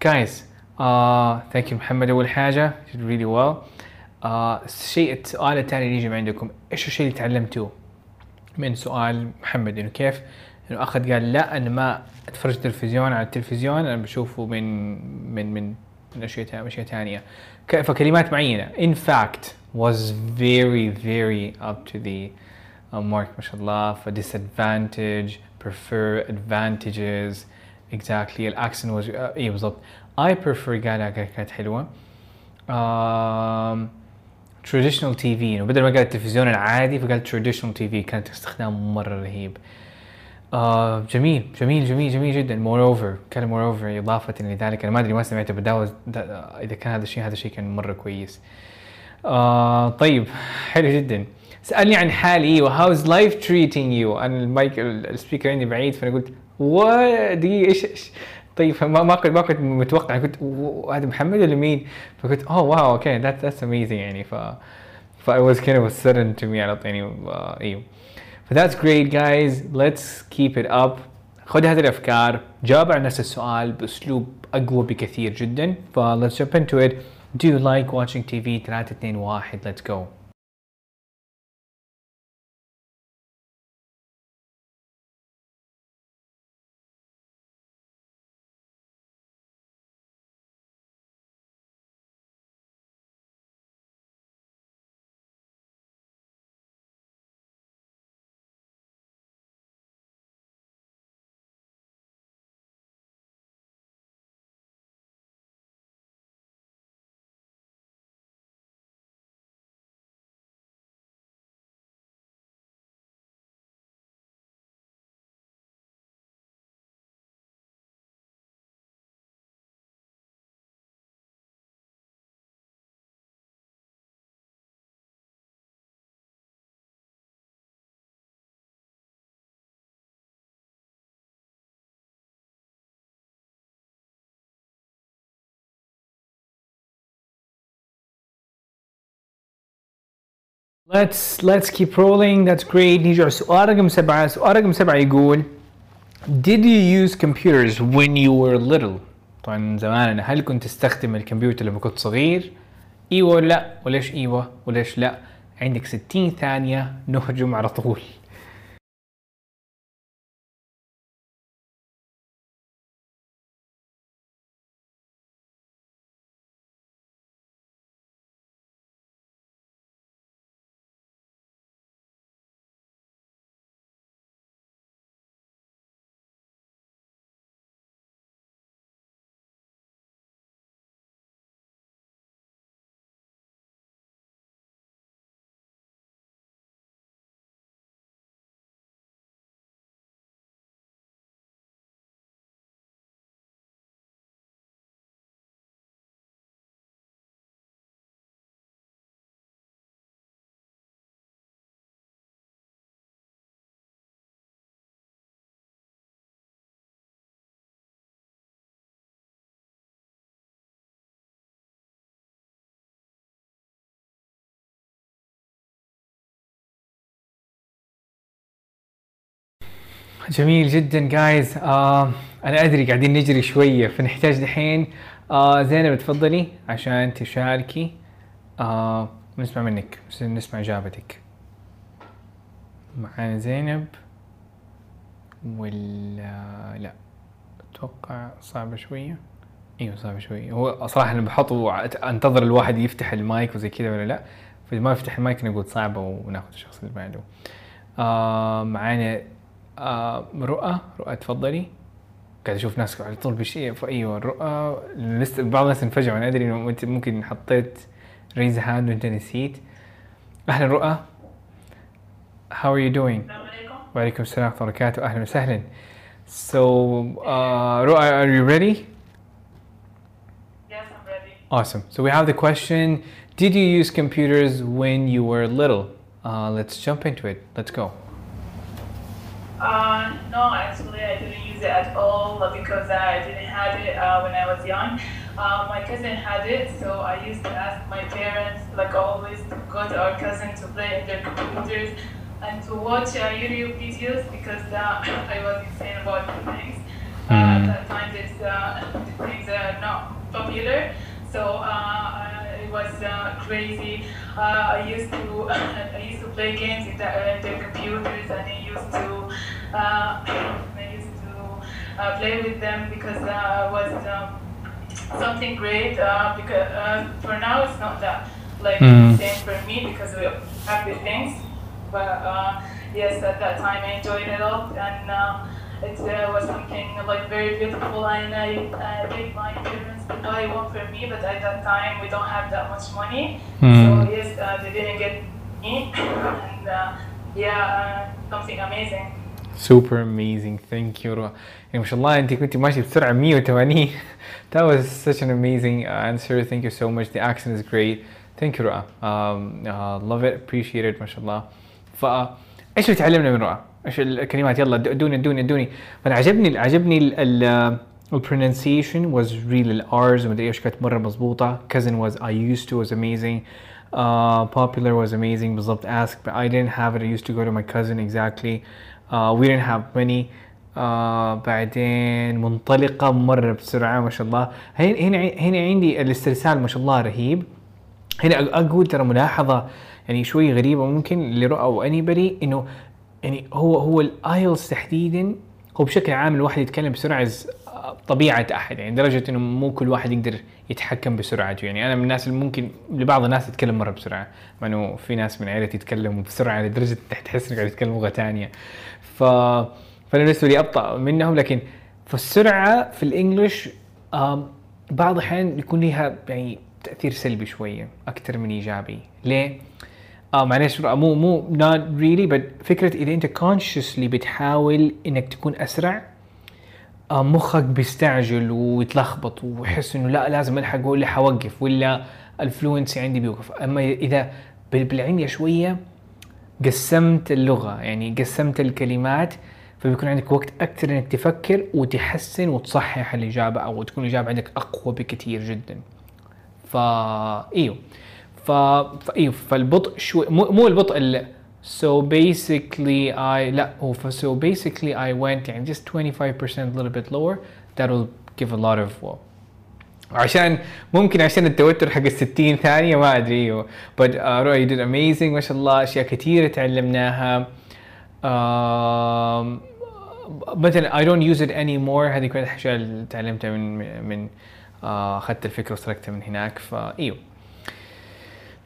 guys uh, thank you محمد أول حاجة you did really well. Uh, الشيء السؤال الثاني اللي يجي من عندكم إيش الشيء اللي تعلمتوه من سؤال محمد إنه كيف إنه أخذ قال لا أنا ما أتفرج تلفزيون على التلفزيون أنا بشوفه من من من من أشياء اشياء ثانية فكلمات معينة in fact was very very up to the uh, mark الله ف disadvantage prefer advantages. Exactly الاكسنت was uh, إيه بالضبط I prefer قالها كانت حلوة um, traditional TV انه بدل ما قال التلفزيون العادي فقال traditional TV كانت استخدام مرة رهيب. آه جميل جميل جميل جميل جدا. Moreover كان moreover إضافة لذلك. أنا ما أدري ما سمعته بداوز إذا كان هذا الشيء هذا الشيء كان مرة كويس. آه طيب حلو جدا. سألني عن حالي أيوه how's life treating you أنا المايك ال speaker عندي بعيد فأنا قلت دقيقة إيش إيش؟ طيب ما ما كنت ما كنت متوقع. كنت "و- هذا محمد ولا مين؟ فقلت oh wow okay that's amazing. يعني ف ف it was kind of sudden to me على طول يعني آه، إيوه. ف that's great guys. Let's keep it up. خذ هذه الأفكار. جاوب على نفس السؤال بأسلوب أقوى بكثير جدا. ف let's jump into it. Do you like watching TV 3 2 1 let's go Let's let's keep rolling. That's great. نيجي على سؤال رقم سبعة. سؤال رقم سبعة يقول Did you use computers when you were little؟ طبعا زمان هل كنت تستخدم الكمبيوتر لما كنت صغير؟ إيوه ولا لا؟ وليش إيوه؟ وليش لا؟ عندك 60 ثانية نهجم على طول. جميل جدا جايز آه أنا أدري قاعدين نجري شوية فنحتاج دحين. آه زينب تفضلي عشان تشاركي. آه نسمع منك نسمع إجابتك. معانا زينب ولا لا؟ أتوقع صعبة شوية. إيوه صعبة شوية. هو صراحة أنا بحطه أنتظر الواحد يفتح المايك وزي كذا ولا لا. فإذا ما يفتح المايك نقول صعبة وناخذ الشخص اللي بعده. آه معانا آه رؤى رؤى تفضلي قاعد أشوف ناس على طول بشيء أيوه الرؤى لسه بعض الناس انفجعوا أنا أدري إنه أنت ممكن حطيت raise hand وأنت نسيت أهلا رؤى How are you doing? السلام عليكم. وعليكم السلام ورحمة الله وبركاته أهلا وسهلا So uh, رؤى are you ready? Yes, I'm ready. Awesome. So we have the question Did you use computers when you were little? Uh, let's jump into it. Let's go. Uh, no, actually, I didn't use it at all because I didn't have it uh, when I was young. Uh, my cousin had it, so I used to ask my parents, like always, to go to our cousin to play in their computers and to watch uh, YouTube videos because uh, <clears throat> I was insane about the things. Uh, At that time, this uh, things are not popular, so uh, it was uh, crazy. Uh, I used to <laughs> I used to play games in the, uh, their computers, and I used to uh, <clears throat> I used to uh, play with them because uh, it was um, something great. Uh, because uh, for now it's not that like Mm. same for me because we have the things, but uh, yes, at that time I enjoyed it a lot and Uh, it uh, was something like very beautiful, and I uh, begged my parents to buy one for me. But at that time, we don't have that much money, Hmm. so yes, uh, they didn't get me, <laughs> and uh, yeah, uh, something amazing. Super amazing. Thank you <laughs> رؤى. يعني ما شاء الله أنت كنت ماشي بسرعة 180. That was such an amazing uh, answer. Thank you so much. The accent is great. Thank you رؤى. Um, uh, love it. Appreciate it ما شاء الله. فا ايش اللي تعلمنا من رؤى؟ إيش الكلمات يلا ادوني ادوني ادوني فانا عجبني عجبني ال ال ال pronunciation was real ال Rs ومدري إيش كانت مرة مضبوطة. Was I used to was amazing. uh, popular was amazing بالضبط. Ask but I didn't have it. I used to go to my cousin exactly. uh, we didn't have money uh, بعدين منطلقة مرة بسرعة ما شاء الله. هنا هنا عندي الاسترسال ما شاء الله رهيب. هنا أقول ترى ملاحظة يعني شوي غريبة ممكن لرؤى أو اني إنه يعني هو هو الايلز تحديدا هو بشكل عام الواحد يتكلم بسرعة طبيعة أحد يعني لدرجة إنه مو كل واحد يقدر يتحكم بسرعته. يعني أنا من الناس اللي ممكن لبعض الناس تتكلم مرة بسرعة مع إنه في ناس من عائلتي يتكلموا بسرعة لدرجة تحس إنك قاعد تتكلم لغة ثانية ف فأنا بالنسبة لي أبطأ منهم لكن فالسرعه في الإنجليش آم، بعض الأحيان يكون لها يعني تأثير سلبي شوية أكثر من إيجابي. ليه؟ آه معلش مو مو not really but فكرة إذا أنت consciously بتحاول إنك تكون أسرع آه مخك بيستعجل ويتلخبط ويحس إنه لا لازم ألحق ولا حوقف ولا الفلوينسي عندي بيوقف. أما إذا بال- بالعمية شوية قسمت اللغة يعني قسمت الكلمات فبيكون عندك وقت أكثر إنك تفكر وتحسن وتصحح الإجابة أو تكون الإجابة عندك أقوى بكثير جدا. فا إيوه. ف فايوه فالبطء شوي مو, مو البطء ال so basically I لا هو ف so basically I went يعني just 25% a little bit lower. That will give a lot of well, عشان ممكن عشان التوتر حق ال 60 ثانية ما أدري أيوه. But uh, you did amazing ما شاء الله. أشياء كثيرة تعلمناها. Um, مثلا I don't use it anymore. هذه كل الأشياء اللي تعلمتها من من آه، أخذت الفكرة وسرقتها من هناك. فايوه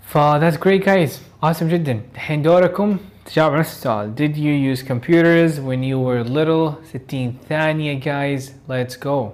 ف that's great guys awesome جدا الحين دوركم تجاوب على نفس السؤال did you use computers when you were little 60 ثانية guys let's go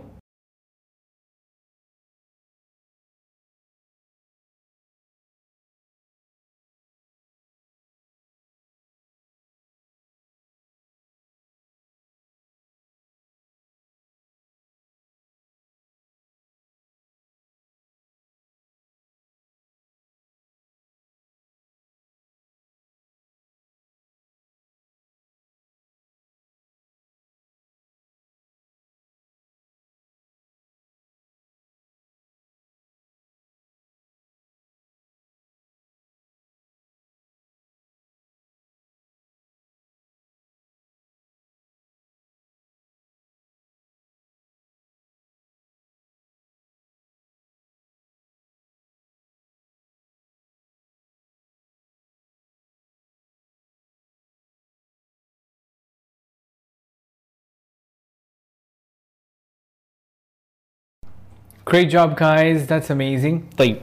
Great job guys. That's amazing. طيب.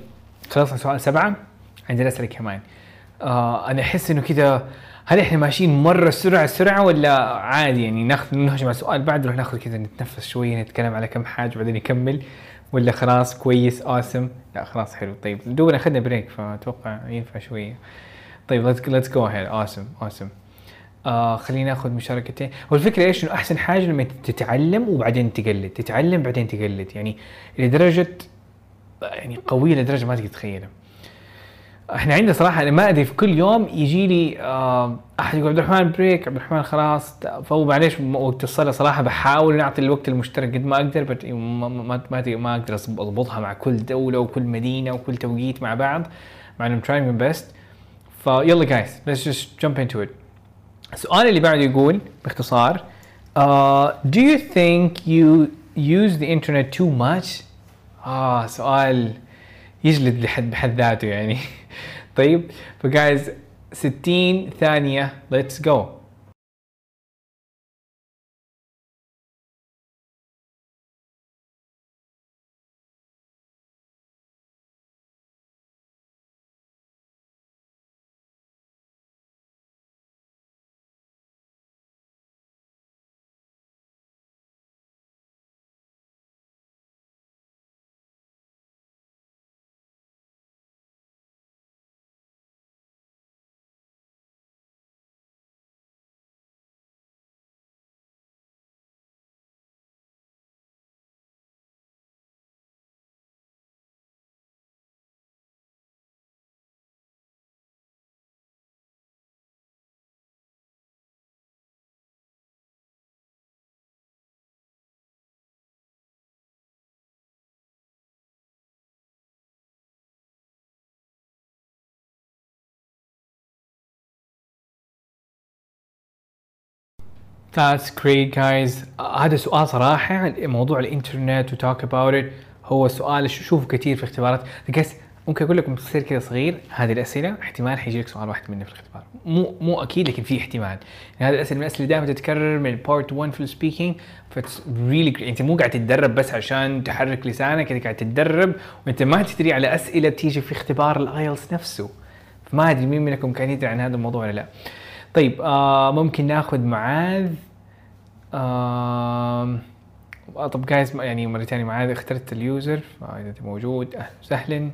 خلصنا سؤال سبعة. عندنا أسئلة كمان. آه أنا أحس إنه كذا هل إحنا ماشيين مرة سرعة سرعة ولا عادي؟ يعني ناخذ نهجم على السؤال بعد نروح ناخذ كذا نتنفس شوية نتكلم على كم حاجة وبعدين نكمل. ولا خلاص كويس awesome لا خلاص حلو. طيب دوبنا أخذنا break فأتوقع ينفع شوية. طيب let's let's go ahead awesome awesome آه خلينا ناخذ مشاركتين. هو الفكرة إيش؟ إنه أحسن حاجة لما تتعلم وبعدين تقلد. تتعلم بعدين تقلد. يعني لدرجة يعني قوية لدرجة ما تقدر تتخيلها. إحنا عندنا صراحة أنا ما أدري في كل يوم يجي لي آه أحد يقول عبد الرحمن بريك عبد الرحمن خلاص. فهو معليش وقت الصلاة صراحة بحاول نعطي الوقت المشترك قد ما أقدر ما ما ما, أقدر أضبطها مع كل دولة وكل مدينة وكل توقيت مع بعض. مع إنه trying my فيلا جايز let's just jump into it. السؤال اللي بعده يقول باختصار uh, do you think you use the internet too much آه سؤال يجلد لحد بحد ذاته يعني. <laughs> طيب فجايز 60 ثانية let's go. That's great guys. هذا سؤال صراحة موضوع الإنترنت و talk about it هو سؤال شوفه كثير في اختبارات. Guys ممكن أقول لكم تصير كذا صغير. هذه الأسئلة احتمال حيجي لك سؤال واحد منه في الاختبار. مو مو أكيد لكن في احتمال. يعني هذه الأسئلة من الأسئلة دائما تتكرر من part 1 في ال speaking that's really أنت مو قاعد تتدرب بس عشان تحرك لسانك أنت قاعد تتدرب وأنت ما تدري على أسئلة بتيجي في اختبار الآيلتس نفسه. فما أدري مين منكم كان يدري عن هذا الموضوع ولا لا. طيب آه ممكن ناخذ معاذ. آه طب جايز يعني مرة ثانية معاذ اخترت اليوزر فاذا أنت موجود أهلا وسهلا.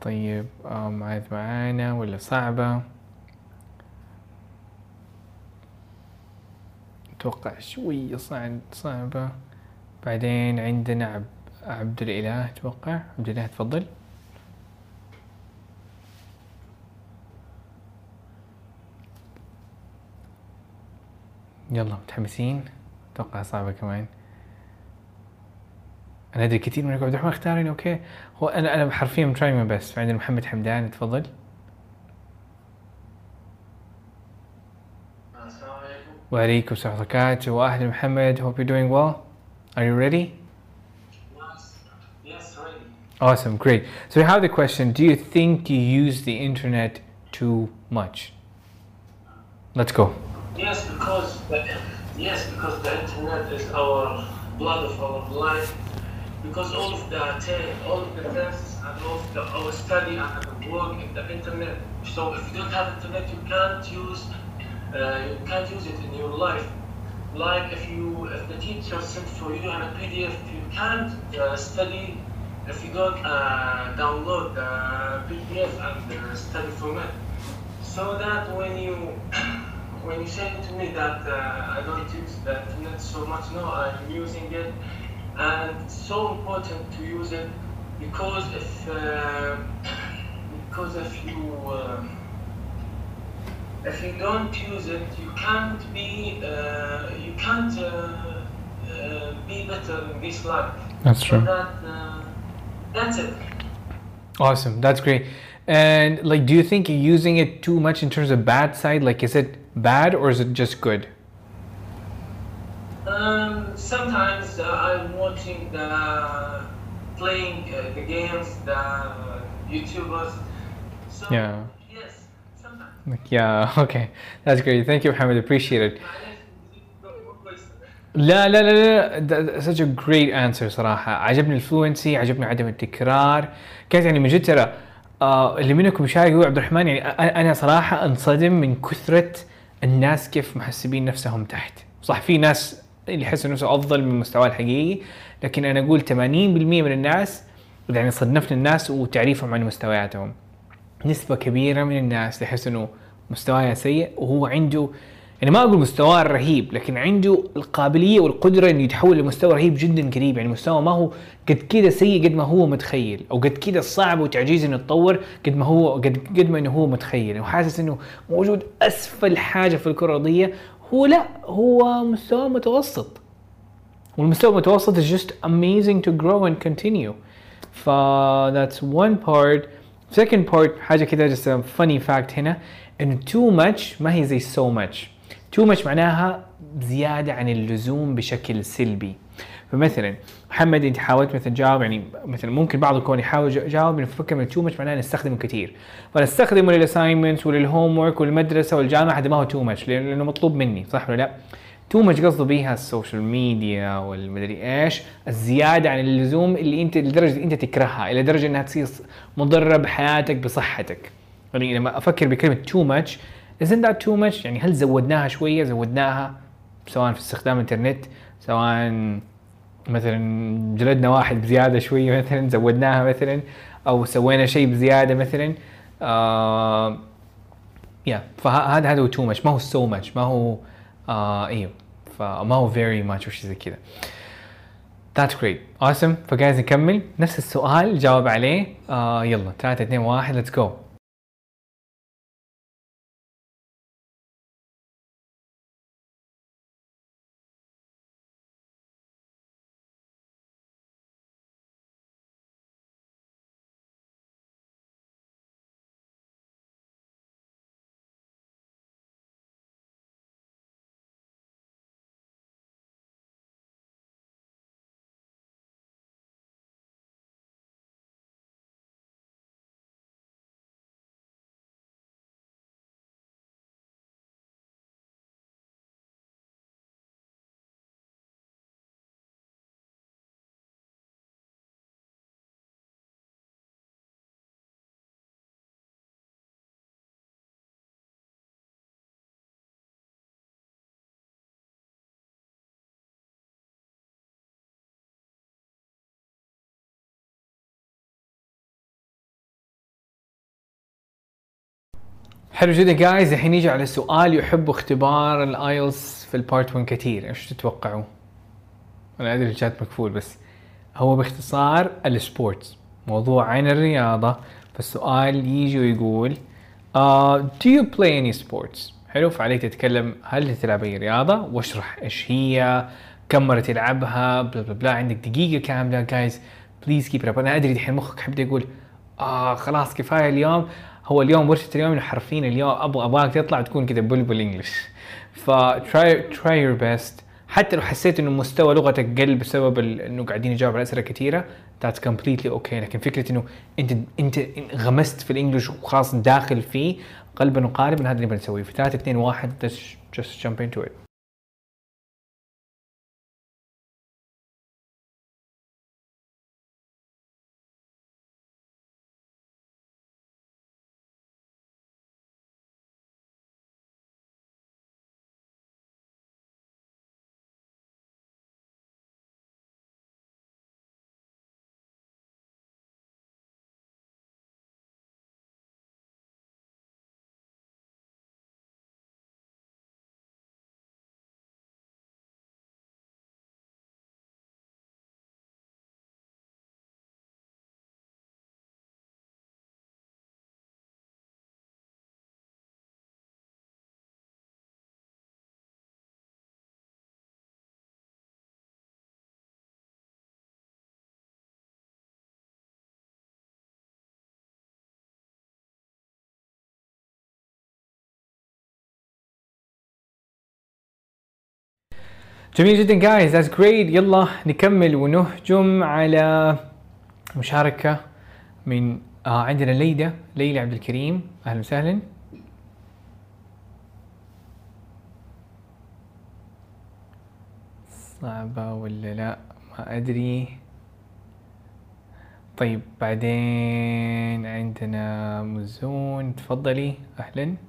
طيب آه معاذ معانا ولا صعبة؟ أتوقع شوية صعب صعبة. بعدين عندنا عب عبد الإله أتوقع. عبد الإله تفضل. يلا متحمسين؟ أتوقع صعبة كمان. أنا أدري كثير منكم عبد الرحمن اختارني أوكي. هو أنا أنا حرفيا تراي بس فعندنا محمد حمدان تفضل. وعليكم السلام ورحمة الله وبركاته. وأهلا محمد hope you're doing well. Are you ready? Yes, yes, ready. awesome great. So we have the question do you think you use the internet too much? Let's go. Yes, because the, yes, because the internet is our blood of our life. Because all of the all of the tests and all of the our study and the work in the internet. So if you don't have internet, you can't use uh, you can't use it in your life. Like if you if the teacher sent for you on a PDF, you can't uh, study if you don't uh, download the PDF and uh, study from it. So that when you <clears throat> when you say to me that uh, I don't use the internet so much, no, I'm using it, and it's so important to use it because if uh, because if you uh, if you don't use it, you can't be uh, you can't uh, uh, be better in this life. That's So true. that uh, that's it. Awesome, that's great. And like, do you think you're using it too much in terms of bad side? Like, is it bad or is it just good? Um, sometimes uh, I'm watching the playing uh, the games, the YouTubers. So, Yeah. Yes, sometimes. Like, yeah, okay, that's great. Thank you, Mohammed. Appreciate it. لا لا لا لا such a great answer صراحة عجبني الفلوينسي عجبني عدم التكرار كانت يعني من جد ترى آه اللي منكم يشارك يقول عبد الرحمن يعني أنا صراحة انصدم من كثرة الناس كيف محسبين نفسهم تحت. صح في ناس اللي يحسوا نفسه أفضل من مستواه الحقيقي لكن أنا أقول 80% من الناس يعني صنفنا الناس وتعريفهم عن مستوياتهم. نسبة كبيرة من الناس تحس إنه مستواه سيء وهو عنده يعني ما أقول مستواه رهيب لكن عنده القابلية والقدرة إنه يتحول لمستوى رهيب جدا قريب. يعني مستوى ما هو قد كده سيء قد ما هو متخيل أو قد كده صعب وتعجيز إنه يتطور قد ما هو قد قد ما إنه هو متخيل. وحاسس إنه موجود أسفل حاجة في الكرة الأرضية هو لا هو مستوى متوسط. والمستوى المتوسط is just amazing to grow and continue. ف that's one part. second part حاجة كده just a funny fact هنا إنه too much ما هي زي so much. Too much معناها زيادة عن اللزوم بشكل سلبي. فمثلا محمد أنت حاولت مثلا تجاوب يعني مثلا ممكن بعض الكون يحاول يجا- يجاوب نفكر من too much معناها نستخدمه كثير فنستخدمه لل assignments ولل homework والمدرسة والجامعة هذا ما هو too much لأنه مطلوب مني صح ولا لا؟ too much قصده بيها ال social media والمدري إيش الزيادة عن اللزوم اللي أنت لدرجة إنت تكرهها إلى درجة إنها تصير مضرة بحياتك بصحتك. يعني لما أفكر بكلمة too much isn't that too much? يعني هل زودناها شوية؟ زودناها سواء في استخدام الإنترنت سواء مثلا جلدنا واحد بزيادة شوية مثلا زودناها مثلا أو سوينا شيء بزيادة مثلا. آه يا فهذا هذا هو too much ما هو so much ما هو آه أيوه فما هو very much وشي زي كذا. That's great. Awesome. ف guys نكمل. نفس السؤال جاوب عليه. آه يلا 3 2 1 let's go. حلو جدا. guys الحين نيجي على سؤال يحب اختبار الآيلتس في ال part 1 كثير. إيش تتوقعوا؟ أنا أدري الشات مكفول بس هو باختصار ال sports موضوع عن الرياضة. فالسؤال يجي ويقول uh, do you play any sports حلو فعليك تتكلم هل تلعب أي رياضة؟ واشرح إيش هي كم مرة تلعبها بلا بلا بلا عندك دقيقة كاملة guys please keep أنا أدري دحين مخك حبدا يقول آه خلاص كفاية اليوم. هو اليوم ورشة اليوم حرفيا اليوم أبغى أبغاك تطلع تكون كذا بلبل انجلش ف try try your best. حتى لو حسيت إنه مستوى لغتك قل بسبب إنه قاعدين يجاوب على أسئلة كثيره that's completely okay. لكن فكرة إنه انت أنت غمست في الإنجليش وخلاص داخل فيه قلبا وقالبا هذا اللي نبغى نسويه في 3 2 1 just just jump into it. جميل جدا جايز that's great. يلا نكمل ونهجم على مشاركة من آه عندنا ليلى ليلى عبد الكريم. أهلا وسهلا. صعبة ولا لا؟ ما أدري. طيب بعدين عندنا مزون. تفضلي. أهلا.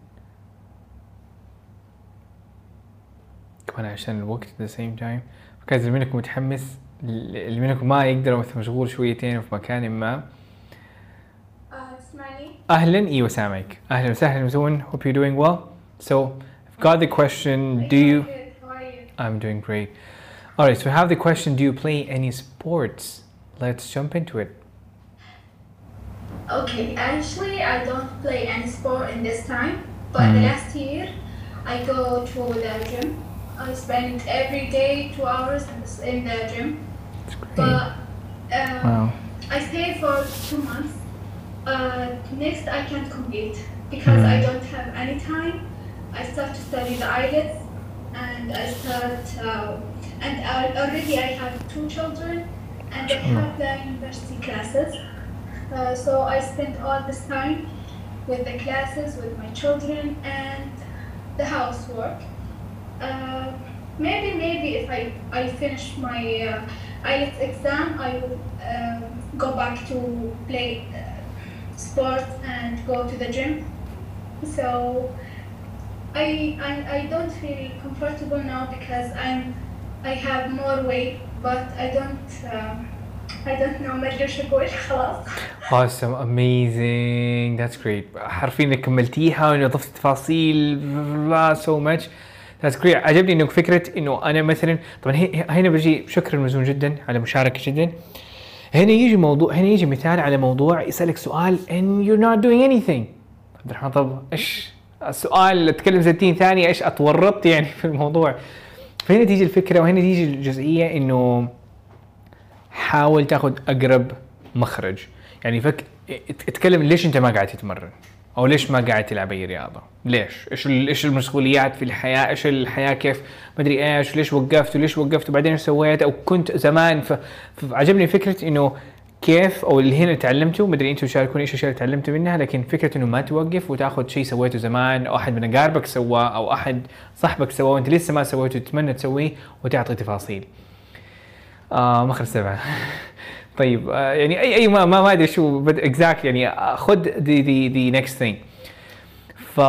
كمان عشان الوقت at the same time فكان اللي منكم متحمس اللي منكم ما يقدر مثلا مشغول شويتين في مكان ما تسمعني؟ اهلا ايوه سامعك اهلا وسهلا مزون hope you're doing well so I've got the question do you How are you? I'm doing great alright so I have the question do you play any sports let's jump into it Okay, actually, I don't play any sport in this time, but the Mm. last year I go to the gym. I spend every day two hours in the, in the gym, it's great but um, wow I stay for two months. Uh, next, I can't compete because I Mm. don't have any time. I start to study the IELTS, and I start, uh, and I, already I have two children, and they Mashallah. have the university classes. Uh, so I spend all this time with the classes, with my children, and the housework. Uh, maybe, maybe if I, I finish my uh, IELTS exam, I will um, go back to play uh, sports and go to the gym. So I, I, I don't feel comfortable now because I'm I have more weight, but I don't um, I don't know ما ادري اقول خلاص. <laughs> Awesome, amazing, that's great. حرفيا انك كملتيها وانه اضفت تفاصيل so much. Great. عجبني انه فكرة إنه أنا مثلا طبعا هنا بجي شكرا مزون جدا على مشاركة جدا. هنا يجي موضوع هنا يجي مثال على موضوع يسألك سؤال and you're not doing anything. عبد الرحمن طب إيش السؤال اتكلم 60 ثانية إيش أتورطت يعني في الموضوع. فهنا تيجي الفكرة وهنا تيجي الجزئية إنه حاول تاخذ أقرب مخرج يعني فك ات- اتكلم ليش أنت ما قاعد تتمرن أو ليش ما قاعد تلعب أي رياضة؟ ليش؟ إيش إيش المسؤوليات في الحياة؟ إيش الحياة؟ كيف؟ مدري إيش ليش وقفت؟ وليش وقفت؟ وبعدين إيش سويت؟ أو كنت زمان فعجبني فكرة إنه كيف أو اللي هنا تعلمته مدري أنتم تشاركوني إيش الأشياء اللي تعلمتوا منها لكن فكرة إنه ما توقف وتأخذ شيء سويته زمان أو أحد من أقاربك سواه أو أحد صاحبك سواه وأنت لسه ما سويته تتمنى تسويه وتعطي تفاصيل. آه مخرج سبعة. <laughs> طيب آه يعني اي أي ما ما, أدري شو اكزاكت يعني خذ ذي ذي ذي نكست ثينج ف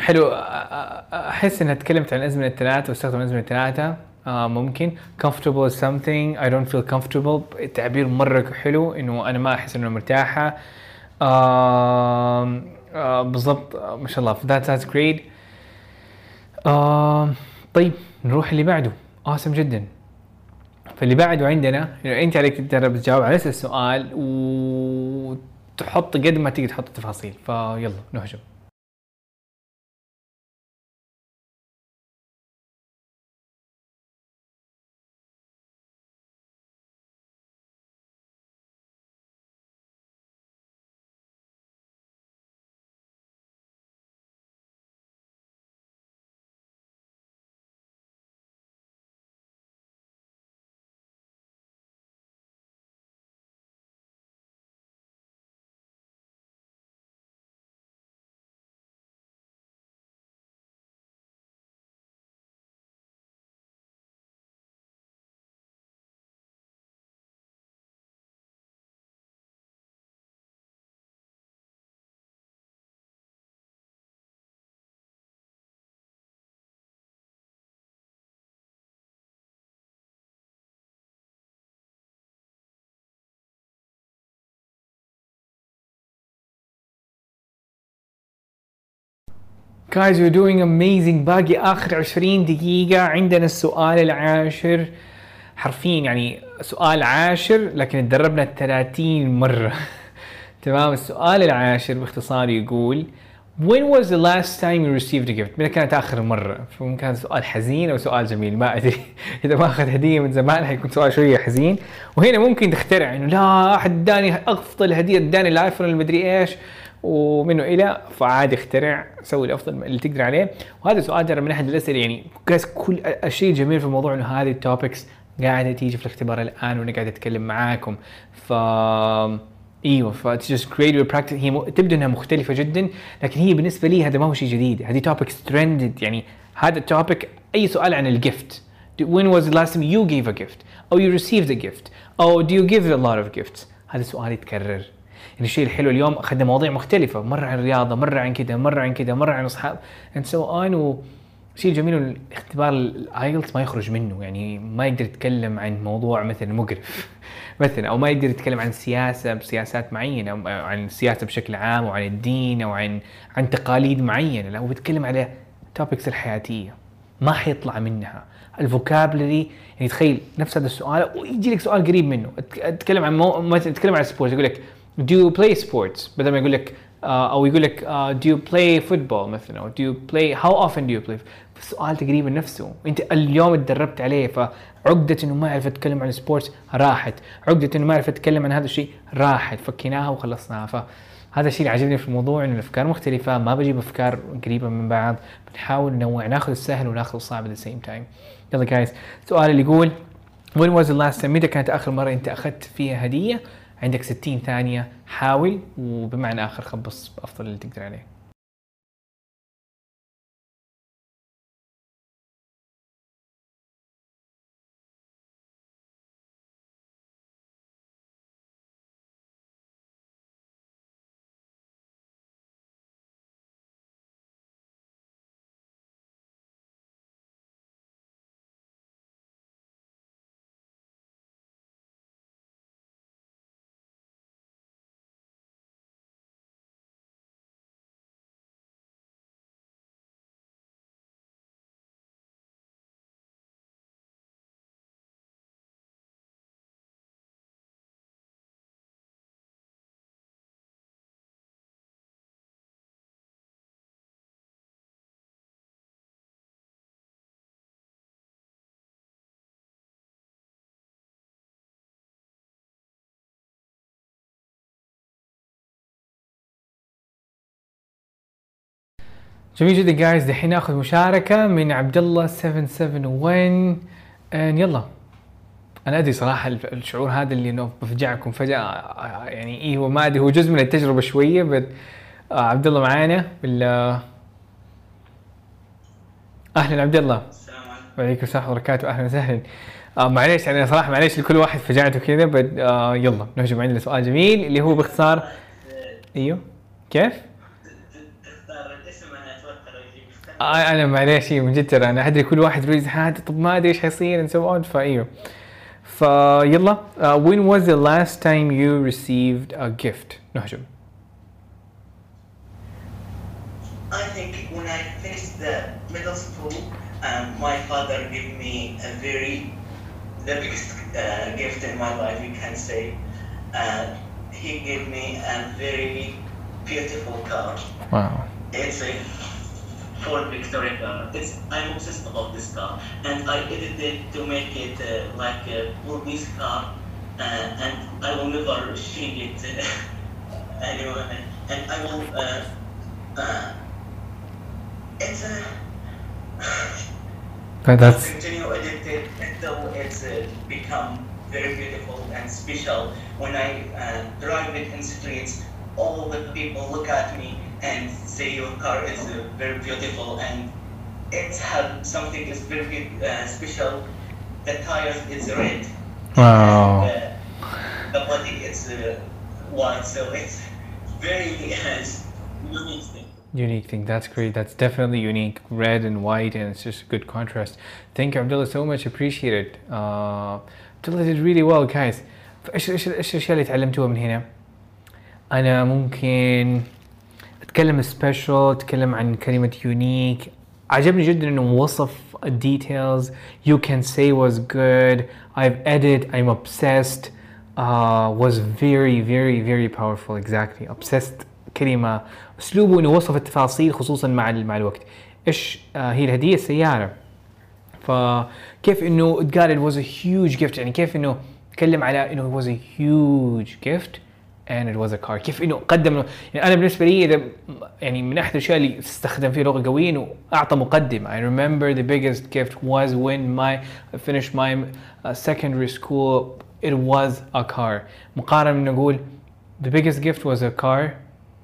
حلو آه، آه، أحس إنها تكلمت عن الازمنه الثلاثه واستخدم الازمنه الثلاثه آه ممكن. comfortable is something I don't feel comfortable. تعبير مرة حلو إنه أنا ما أحس إنه مرتاحة. آه آه بالضبط ما شاء الله that that's great. طيب نروح اللي بعده. awesome جدا. فاللي بعده عندنا انه أنت عليك تجرب تجاوب على نفس السؤال وتحط قد ما تقدر تحط تفاصيل فيلا نهجم. Guys you're doing amazing. باقي آخر 20 دقيقة عندنا السؤال العاشر. حرفيا يعني سؤال عاشر لكن تدربنا 30 مرة. <laughs> تمام؟ السؤال العاشر باختصار يقول When was the last time you received a gift؟ متى كانت آخر مرة؟ فممكن كان سؤال حزين أو سؤال جميل؟ ما أدري. <laughs> إذا ما أخذ هدية من زمان حيكون سؤال شوية حزين. وهنا ممكن تخترع إنه لا أحد اداني أفضل هدية اداني الآيفون المدري إيش. ومنه إلى فعادي اخترع سوي الأفضل اللي تقدر عليه. وهذا سؤال ترى من أحد الأسئلة يعني كل الشيء الجميل في الموضوع إنه هذه ال topics قاعدة تيجي في الاختبار الآن وأنا قاعد أتكلم معاكم. ف إيوه ف just great your practice. هي م... تبدو إنها مختلفة جدا لكن هي بالنسبة لي هذا ما هو شيء جديد. هذه topics trended يعني هذا ال topic أي سؤال عن ال gift when was the last time you gave a gift? أو you received a gift? أو do you give a lot of gifts? هذا سؤال يتكرر. يعني الشيء الحلو اليوم اخذنا مواضيع مختلفة مرة عن الرياضة مرة عن كذا مرة عن كذا مرة عن أصحاب. And so on. والشيء الجميل الاختبار الايلتس ما يخرج منه. يعني ما يقدر يتكلم عن موضوع مثلا مقرف. <laughs> مثلا أو ما يقدر يتكلم عن سياسة بسياسات معينة أو عن السياسة بشكل عام أو عن الدين أو عن عن تقاليد معينة. لا هو بيتكلم على topics الحياتية. ما حيطلع منها. ال vocabulary يعني تخيل نفس هذا السؤال ويجي لك سؤال قريب منه. أتكلم عن مو... مثلا أتكلم عن sports يقول لك do you play sports? بدل ما يقول لك آه، أو يقول لك آه، do you play football مثلا أو do you play how often do you play? السؤال تقريبا نفسه. أنت اليوم تدربت عليه فعقدة إنه ما اعرف اتكلم عن ال sports راحت. عقدة إنه ما اعرف اتكلم عن هذا الشيء راحت. فكيناها وخلصناها. فهذا الشيء اللي عجبني في الموضوع إنه الأفكار مختلفة. ما بجيب أفكار قريبة من بعض. بنحاول ننوع ناخذ السهل وناخذ الصعب at the same time. يلا جايز السؤال اللي يقول when was the last time متى كانت آخر مرة أنت أخذت فيها هدية؟ عندك 60 ثانية حاول وبمعنى آخر خبص بأفضل اللي تقدر عليه. جميل جدا جايز دحين ناخذ مشاركة من عبد الله 771 and يلا. أنا أدري صراحة الشعور هذا اللي إنه بفجعكم فجأة آه، يعني إيه هو ما أدري هو جزء من التجربة شوية بس آه عبد الله معانا ولا أهلا عبد الله السلام عليكم. وعليكم السلام وبركاته أهلا وسهلا. آه معليش يعني صراحة معليش لكل واحد فجعته كذا بد آه يلا نهجم عندنا سؤال جميل اللي هو باختصار. إيوه. كيف؟ آه انا معليش إيه، من جد ترى انا ادري كل واحد ريز هذا طب ما ادري ايش حيصير and so on فايوه فيلا uh, when was the last time you received a gift نهجم I think when I finished the middle school, um, my father gave me a very, the biggest uh, gift in my life, you can say. Uh, he gave me a very beautiful car. واو It's a Ford Victoria car. It's, I'm obsessed about this car, and I edited it to make it uh, like a police car, uh, and I will never change it <laughs> uh, anyone, and I will. Uh, uh, it's a. <laughs> But that's continue edited until it's uh, become very beautiful and special. When I uh, drive it in streets, all the people look at me and say your car is uh, very beautiful and it's have something is very uh, special. The tires is red. Wow. And, uh, the body is uh, white, so it's very uh, <laughs> unique thing. unique thing that's great that's definitely unique red and white and it's just a good contrast thank you Abdullah so much appreciate it uh, Abdullah did really well guys ايش ايش ايش الاشياء اللي تعلمتوها من هنا انا ممكن اتكلم سبيشال اتكلم عن كلمة unique. عجبني جدا إنه وصف details. You can say was good. I've edited I'm obsessed. Uh, was very very very powerful. Exactly. Obsessed كلمة. أسلوبه إنه وصف التفاصيل خصوصا مع مع الوقت. إيش آه هي الهدية؟ السيارة. فكيف إنه اتقال it was a huge gift. يعني كيف إنه تكلم على إنه it was a huge gift. And it was a car. كيف إنه قدم يعني أنا بالنسبة لي اذا يعني من أحد الأشياء اللي استخدم فيها لغة قوية إنه أعطى مقدمة. I remember the biggest gift was when my I finished my uh, secondary school. It was a car. مقارنة من نقول the biggest gift was a car.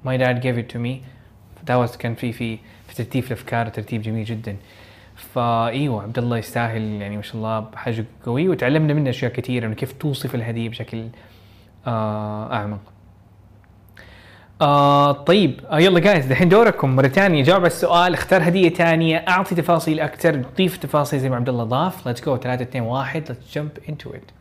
My dad gave it to me. That was كان في في في ترتيب الأفكار ترتيب جميل جدا. فايوه عبد الله يستاهل يعني ما شاء الله حاجة قوية وتعلمنا منه أشياء كثيرة إنه كيف توصف الهدية بشكل أعمق. آه طيب آه يلا guys دحين دوركم مرة ثانية جاوب على السؤال اختار هدية ثانية أعطي تفاصيل أكثر ضيف تفاصيل زي ما عبد الله ضاف. let's go 3 2 1 let's jump into it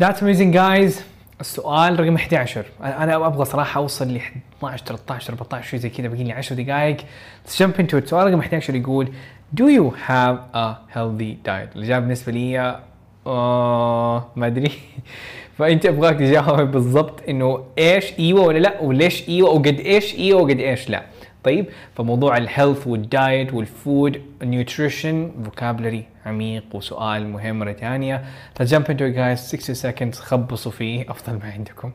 That's amazing guys السؤال رقم 11 أنا أبغى صراحة أوصل ل 12 13 14 شيء زي كذا باقي لي 10 دقائق jump into السؤال رقم 11 يقول Do you have a healthy diet؟ الإجابة بالنسبة لي آه ما أدري. <laughs> فأنت أبغاك تجاوب بالضبط إنه إيش أيوه ولا لا وليش أيوه وقد إيش أيوه وقد إيش لا. طيب فموضوع الهيلث والدايت والفود النيوتريشن فوكابلري عميق وسؤال مهم مرة ثانية. فجمب انتو جايز 60 seconds خبصوا فيه. أفضل ما عندكم.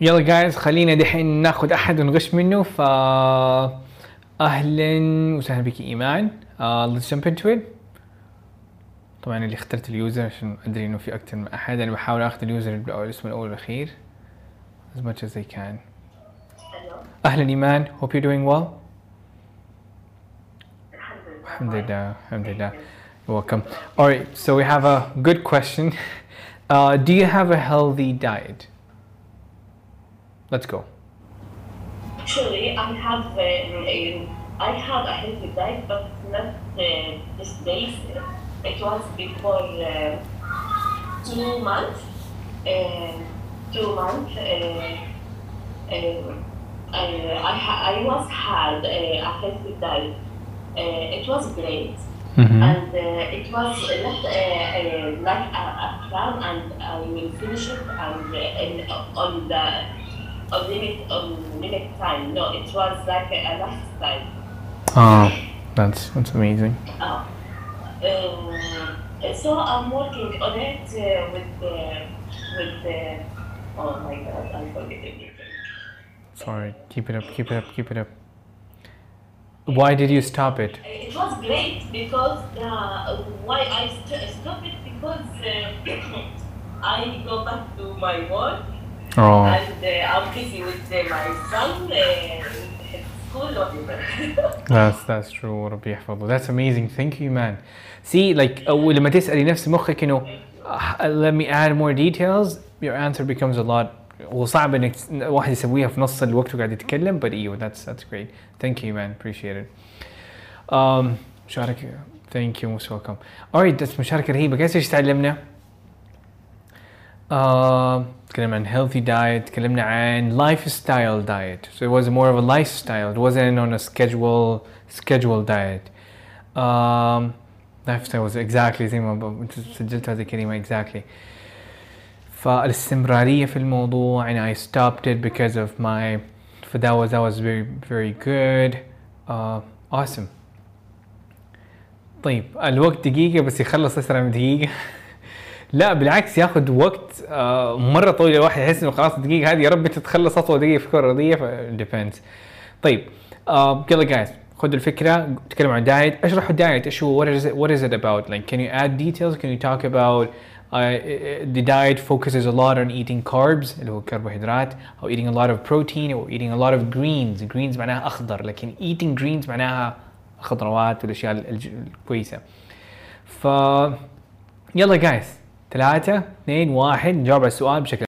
يلا guys خلينا دحين ناخذ أحد ونغش منه ف أهلا وسهلا بك إيمان. let's jump into it طبعا اللي اخترت ال user عشان أدري إنه في أكثر من أحد أنا بحاول أخذ ال user الاسم الأول والأخير. As much as I can. أهلا إيمان hope you're doing well. الحمد لله الحمد لله. You're welcome. Alright so we have a good question. <laughs> Uh, do you have a healthy diet? Let's go. Actually, I have uh, a, I have a healthy diet, but not uh, these days. It was before uh, two months. Uh, two months. Uh, uh, I, I, I was had a, a healthy diet. Uh, it was great. And uh, it was not uh, uh, like a, a plan, and I will finish it and uh, in, on the on limit on limit time. No, it was like a, a lifestyle. Oh, that's that's amazing. Uh, um, so I'm working on it uh, with the with uh, oh my god, I forget everything. Sorry, keep it up, keep it up, keep it up. Why did you stop it? It was great because uh, why I st- stopped it because uh, <coughs> I go back to my work Oh, and uh, I'm busy with uh, my son uh, at school <laughs> whatever. that's that's true. ربي يحفظه. That's amazing. Thank you, man. See, like أو لما تسألي نفس مخك إنه uh, let me add more details, your answer becomes a lot. وصعب انك واحد يسويها في نص الوقت وقاعد يتكلم but ايوه that's that's great. Thank you, man. Appreciate it. Um, مشاركة thank you most welcome. Alright, that's مشاركة رهيبة. قاعد ايش تعلمنا؟ آه، تكلمنا عن healthy diet تكلمنا عن lifestyle diet so it was more of a lifestyle it wasn't on a schedule schedule diet um, lifestyle was exactly زي ما ب- انت سجلت هذه الكلمة exactly فالاستمرارية في الموضوع and I stopped it because of my ف that was that was very very good uh, awesome طيب الوقت دقيقة بس يخلص أسرع من دقيقة <laughs> لا بالعكس ياخذ وقت آه، مرة طويل الواحد يحس إنه خلاص الدقيقه هذه يا رب تتخلص أطول دقيقة في الكرة الأرضية ف depends طيب آه، يلا guys خذوا الفكرة تكلموا عن diet أشرحوا ال diet إيش هو what is it about like can you add details can you talk about the diet focuses a the diet focuses a lot on eating carbs اللي هو الكربوهيدرات أو eating a lot of protein أو eating a lot of greens. Greens معناها أخضر لكن eating greens معناها خضروات والأشياء الكويسة. ف يلا جايز 3 2 1 نجاوب على السؤال بشكل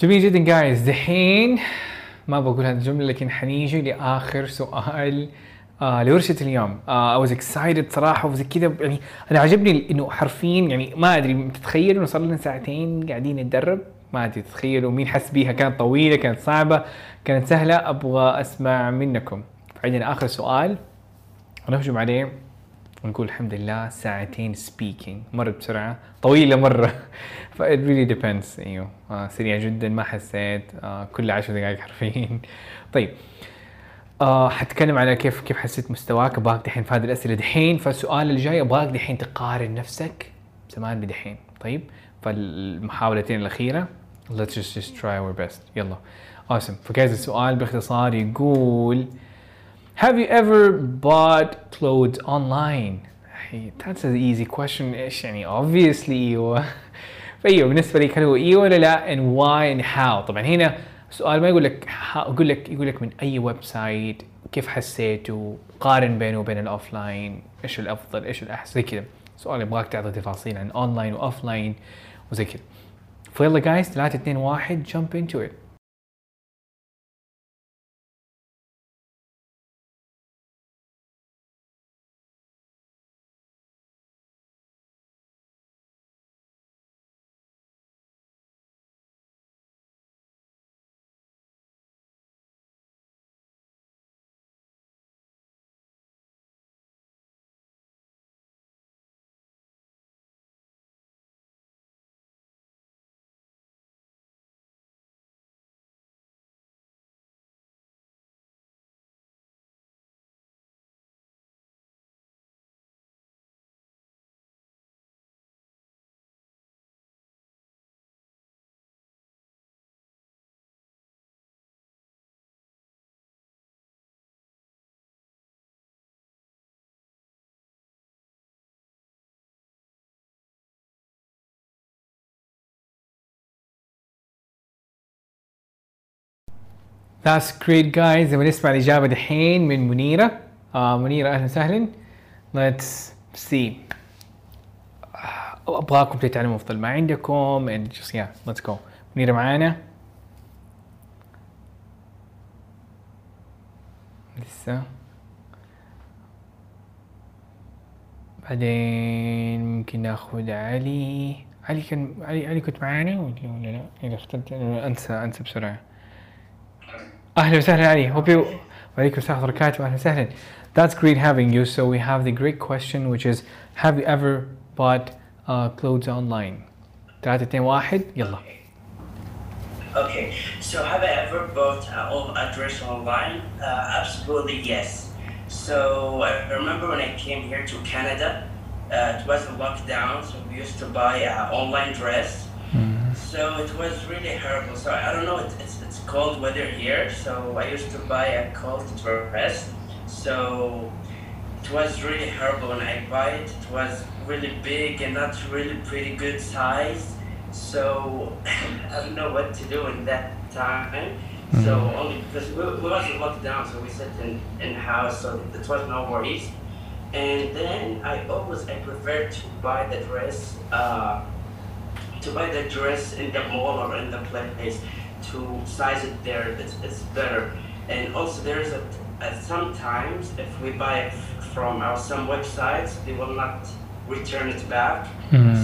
جميل جدا جايز دحين ما بقول هذه الجملة لكن حنيجي لآخر سؤال آه لورشة اليوم. I was excited صراحة وزي كذا يعني أنا عجبني إنه حرفيا يعني ما أدري تتخيلوا إنه صار لنا ساعتين قاعدين نتدرب ما أدري تتخيلوا مين حس بيها؟ كانت طويلة كانت صعبة كانت سهلة أبغى أسمع منكم. عندنا آخر سؤال ونهجم عليه. ونقول الحمد لله ساعتين سبيكينج مرت بسرعة. طويلة مرة. <laughs> ف it really depends. أيوه. آه سريع جدا. ما حسيت. آه كل عشر دقائق حرفيا. <laughs> طيب. آه حتكلم على كيف كيف حسيت مستواك؟ أبغاك دحين في هذه الأسئلة دحين. فالسؤال الجاي أبغاك دحين تقارن نفسك زمان بدحين. طيب. فالمحاولتين الأخيرة. Let's just just try our best. يلا. Awesome. فجايز السؤال باختصار يقول Have you ever bought clothes online? That's an easy question إيش يعني obviously <laughs> أيوه فايوه بالنسبة لي هل هو أيوه ولا لا and why and how. طبعا هنا السؤال ما يقول لك يقول لك يقول لك من أي website كيف حسيته قارن بينه وبين ال offline إيش الأفضل إيش الأحسن زي كذا. سؤال يبغاك تعطي تفاصيل عن اونلاين و offline وزي كذا. فيلا guys 3 2 1 jump into it. That's great guys. نبغى نسمع الإجابة دحين من منيرة. آه منيرة أهلا وسهلا. Let's see. آه، أبغاكم تتعلموا أفضل ما عندكم. And just yeah let's go. منيرة معانا. لسه. بعدين ممكن ناخذ علي. علي كان علي علي كنت معانا ولا ولا لا؟ إذا اخترت أنسى أنسى بسرعة. Ahlan sahlan Hope you. Walaikum salam Ahlan sahlan. That's great having you. So we have the great question which is Have you ever bought uh, clothes online? Yalla. Okay, so have I ever bought a dress online? Uh, absolutely yes. So I remember when I came here to Canada, uh, it was a lockdown, so we used to buy online dress. Mm. So it was really horrible. So I don't know, it, it's, cold weather here, so I used to buy a cold dress. So it was really horrible when I buy it. It was really big and not really pretty good size. So <coughs> I don't know what to do in that time. So only because we, we wasn't locked down, so we sat in in house, so it was no worries. And then I always I prefer to buy the dress, uh, to buy the dress in the mall or in the place, to size it there. It's, it's better. And also there's a, a sometimes if we buy it from our some websites, they will not return it back.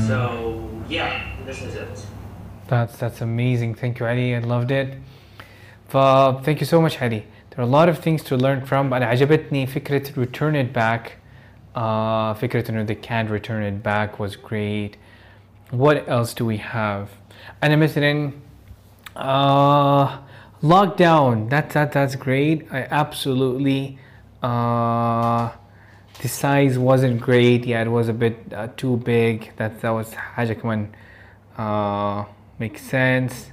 So yeah, this is it. That's that's amazing. Thank you, Ali. I loved it. ف thank you so much, Ali. There are a lot of things to learn from. أنا عجبتني فكرة return it back. Uh, فكرة إنه they can't return it back was great. What else do we have? أنا مثلا uh, lockdown. That that that's great. I absolutely. Uh, the size wasn't great. Yeah, it was a bit uh, too big. That that was حاجة كمان uh, makes sense.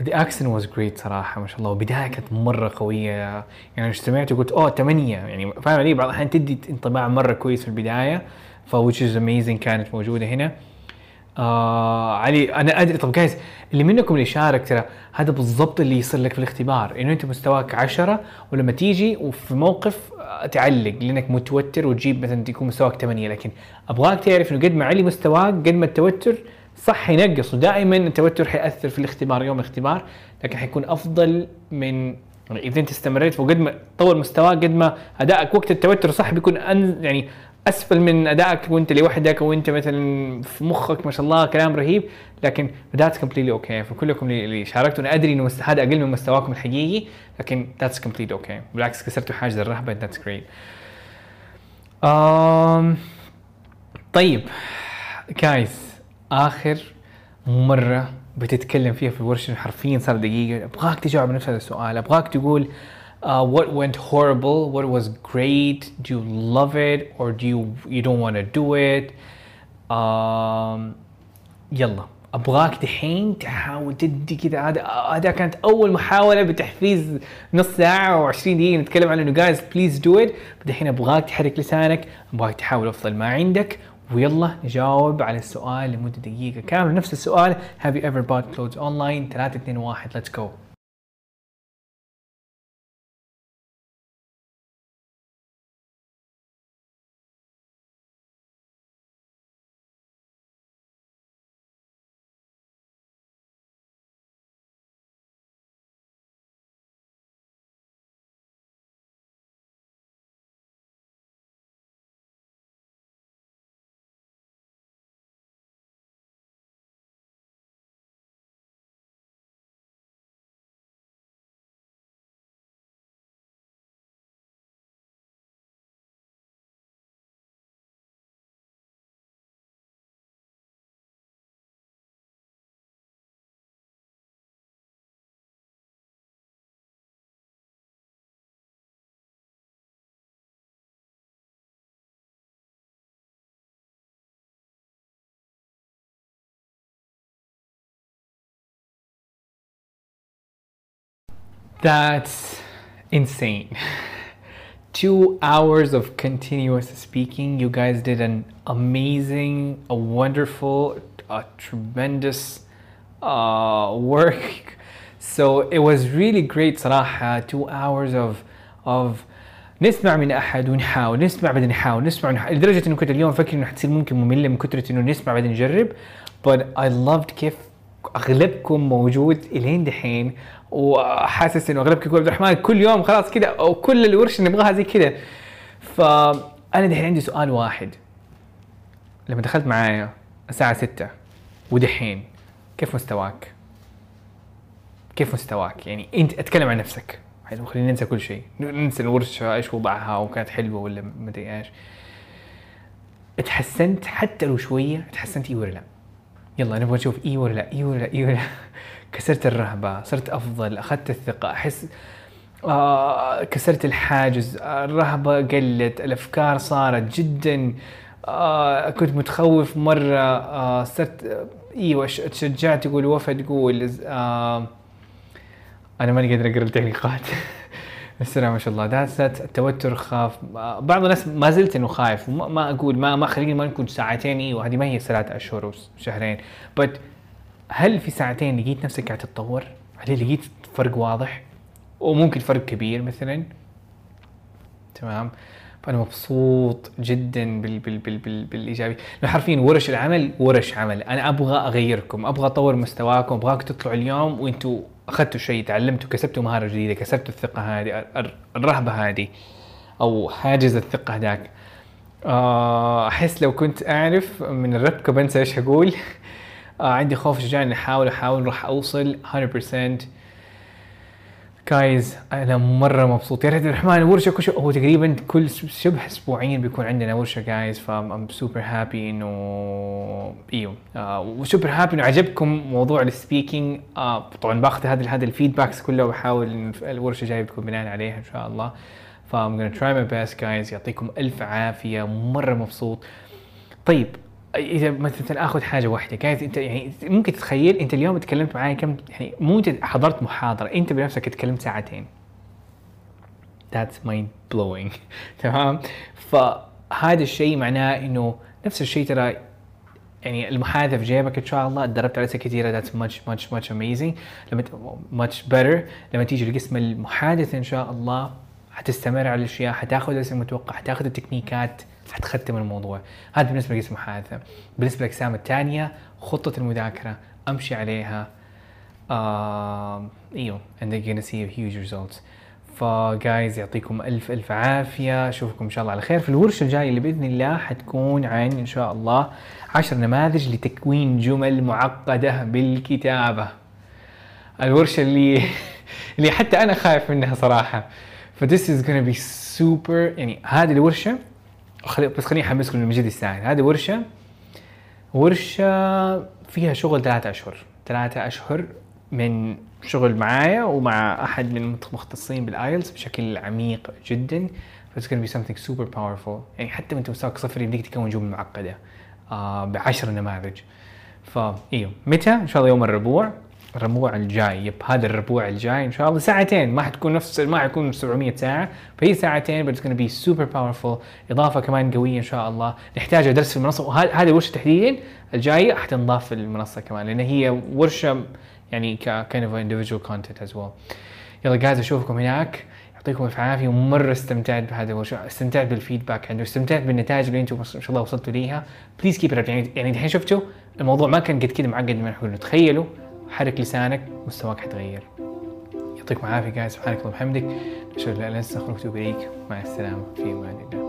The accent was great صراحة ما شاء الله وبداية كانت مرة قوية يعني سمعت وقلت اوه ثمانية يعني فاهم علي بعض الأحيان تدي انطباع مرة كويس في البداية ف which is amazing كانت موجودة هنا آه علي أنا أدري. طب جايز اللي منكم اللي شارك ترى هذا بالضبط اللي يصير لك في الاختبار. إنه أنت مستواك عشرة ولما تيجي وفي موقف آه، تعلق لأنك متوتر وتجيب مثلا يكون مستواك 8 لكن أبغاك تعرف إنه قد ما علي مستواك قد ما التوتر صح ينقص ودائما التوتر حيأثر في الاختبار يوم الاختبار. لكن حيكون أفضل من إذا أنت استمريت وقد ما طور مستواك قد ما أدائك وقت التوتر صح بيكون أن يعني أسفل من أدائك وأنت لوحدك وأنت مثلا في مخك ما شاء الله كلام رهيب لكن that's completely okay فكلكم اللي شاركتوا أنا أدري إنه هذا أقل من مستواكم الحقيقي لكن that's completely okay بالعكس كسرتوا حاجز الرهبة that's great طيب guys آخر مره بتتكلم فيها في الورشه حرفيا صار دقيقة. أبغاك تجاوب نفس هذا السؤال أبغاك تقول uh, what went horrible what was great do you love it or do you you don't want to do it? Um, يلا. أبغاك دحين تحاول تدي كذا هذا هذا كانت أول محاولة بتحفيز نص ساعة و20 دقيقة نتكلم عن إنه guys please do it دحين أبغاك تحرك لسانك. أبغاك تحاول أفضل ما عندك. ويلا نجاوب على السؤال لمدة دقيقة كاملة. نفس السؤال. Have you ever bought clothes online? 3 2 1 let's go. That's insane. <laughs> Two hours of continuous speaking. You guys did an amazing, a wonderful, a tremendous uh, <laughs> work. So it was really great صراحة. Two hours of of نسمع من احد ونحاول نسمع بعدين نحاول نسمع ونحاول لدرجه انه كنت اليوم افكر انه حتصير ممكن ممله من كثره انه نسمع بعدين نجرب but I loved كيف أغلبكم موجود إلين دحين وحاسس إنه أغلبكم يقول عبد الرحمن كل يوم خلاص كذا أو كل الورشه نبغاها زي كذا فانا دحين عندي سؤال واحد لما دخلت معايا الساعة 6 ودحين كيف مستواك؟ كيف مستواك؟ يعني أنت أتكلم عن نفسك حلو خلينا ننسى كل شيء ننسى الورشة إيش وضعها وكانت حلوة ولا مدري إيش تحسنت حتى لو شوية تحسنت اي ولا لا؟ يلا نبغى نشوف إي ولا لا إي ولا لا إي ولا لا. <laughs> كسرت الرهبة صرت أفضل أخذت الثقة أحس آه كسرت الحاجز الرهبة قلت الأفكار صارت جدا آه كنت متخوف مرة آه صرت آه، إيوه تشجعت تقول وفا تقول آه أنا ماني قادر أقرأ التعليقات <laughs> بس لا ما شاء الله. ذات التوتر خاف. بعض الناس ما زلت إنه خايف. وما ما أقول ما ما خليني ما نكون ساعتين أيوه هذه ما هي ثلاثة أشهر وشهرين بس هل في ساعتين لقيت نفسك قاعد تتطور؟ هل لقيت فرق واضح؟ وممكن فرق كبير مثلا؟ تمام؟ فأنا مبسوط جدا بال بال بال بال بالايجابي، حرفيا ورش العمل ورش عمل، أنا أبغى أغيركم، أبغى أطور مستواكم، ابغاكم تطلعوا اليوم وأنتم اخذتوا شيء، تعلمتوا، كسبتوا مهارة جديدة، كسبتوا الثقة هذه، الر- الرهبة هذه أو حاجز الثقة هذاك. آه، أحس لو كنت أعرف من الربكه بنسى إيش أقول <laughs> آه عندي خوف شجاع إني احاول أحاول راح أوصل 100% guys أنا مرة مبسوط. يا ريت الرحمن ورشة كل هو تقريبا كل شبه أسبوعين بيكون عندنا ورشة guys ف I'm super happy إنه إيوه. آه و super happy إنه عجبكم موضوع ال speaking آه طبعا باخذ هذا هذا ال feedbacks كله وبحاول الورشة الجايه بتكون بناء عليها إن شاء الله. ف I'm gonna try my best guys. يعطيكم ألف عافية. مرة مبسوط. طيب إذا مثلا آخذ حاجة واحدة كانت أنت يعني ممكن تتخيل أنت اليوم تكلمت معي كم يعني مو انت حضرت محاضرة أنت بنفسك تكلمت ساعتين. That's mind blowing <laughs> تمام؟ فهذا الشيء معناه إنه نفس الشيء ترى يعني المحادثه في جيبك إن شاء الله تدربت على كثيرة that's much much much amazing. لما much better. لما تيجي لقسم المحادثة إن شاء الله حتستمر على الأشياء حتاخذ الاسم المتوقع حتاخذ التكنيكات. حتختم الموضوع. هذا بالنسبة لقسم المحادثه بالنسبة للاقسام الثانية خطة المذاكرة أمشي عليها. آه إيوه and they're gonna see huge results. فجايز يعطيكم ألف ألف عافية. أشوفكم إن شاء الله على خير في الورشه الجايه اللي بإذن الله حتكون عن إن شاء الله عشر نماذج لتكوين جمل معقدة بالكتابة. الورشة اللي <laughs> اللي حتى أنا خايف منها صراحة. ف this is gonna be super. يعني هذه الورشة خلي بس خليني احمسكم جد يستاهل هذه ورشة. ورشة فيها شغل ثلاثة أشهر. ثلاثة أشهر من شغل معايا ومع أحد من المختصين بالآيلتس بشكل عميق جدا. ف it's gonna be something super powerful. يعني حتى وأنت مستواك صفر يمديك تكون جمل معقدة. آه بعشر نماذج. فايوه متى؟ إن شاء الله يوم الربوع. الربوع الجاي. يب هذا الربوع الجاي إن شاء الله. ساعتين ما حتكون نفس ما حيكون 700 ساعة. فهي ساعتين it's gonna be super powerful. إضافة كمان قوية إن شاء الله. نحتاج درس في المنصة. وهذه هذه الورشه تحديدا الجاية حتنضاف في المنصة كمان لأن هي ورشة يعني ك kind of individual content as well. يلا guys أشوفكم هناك. يعطيكم الف عافية. ومره استمتعت بهذا الورشة. استمتعت بال feedback عنده. استمتعت بالنتائج اللي أنتم ما شاء الله وصلتوا ليها. please keep يعني يعني الحين شفتوا الموضوع ما كان قد كذا معقد نحن تخيلوا حرك لسانك مستواك حتغير. يعطيكم العافية guys سبحانك اللهم وبحمدك. أشهد أن لا إله إلا أنت أستغفرك إليك. مع السلامة في أمان الله.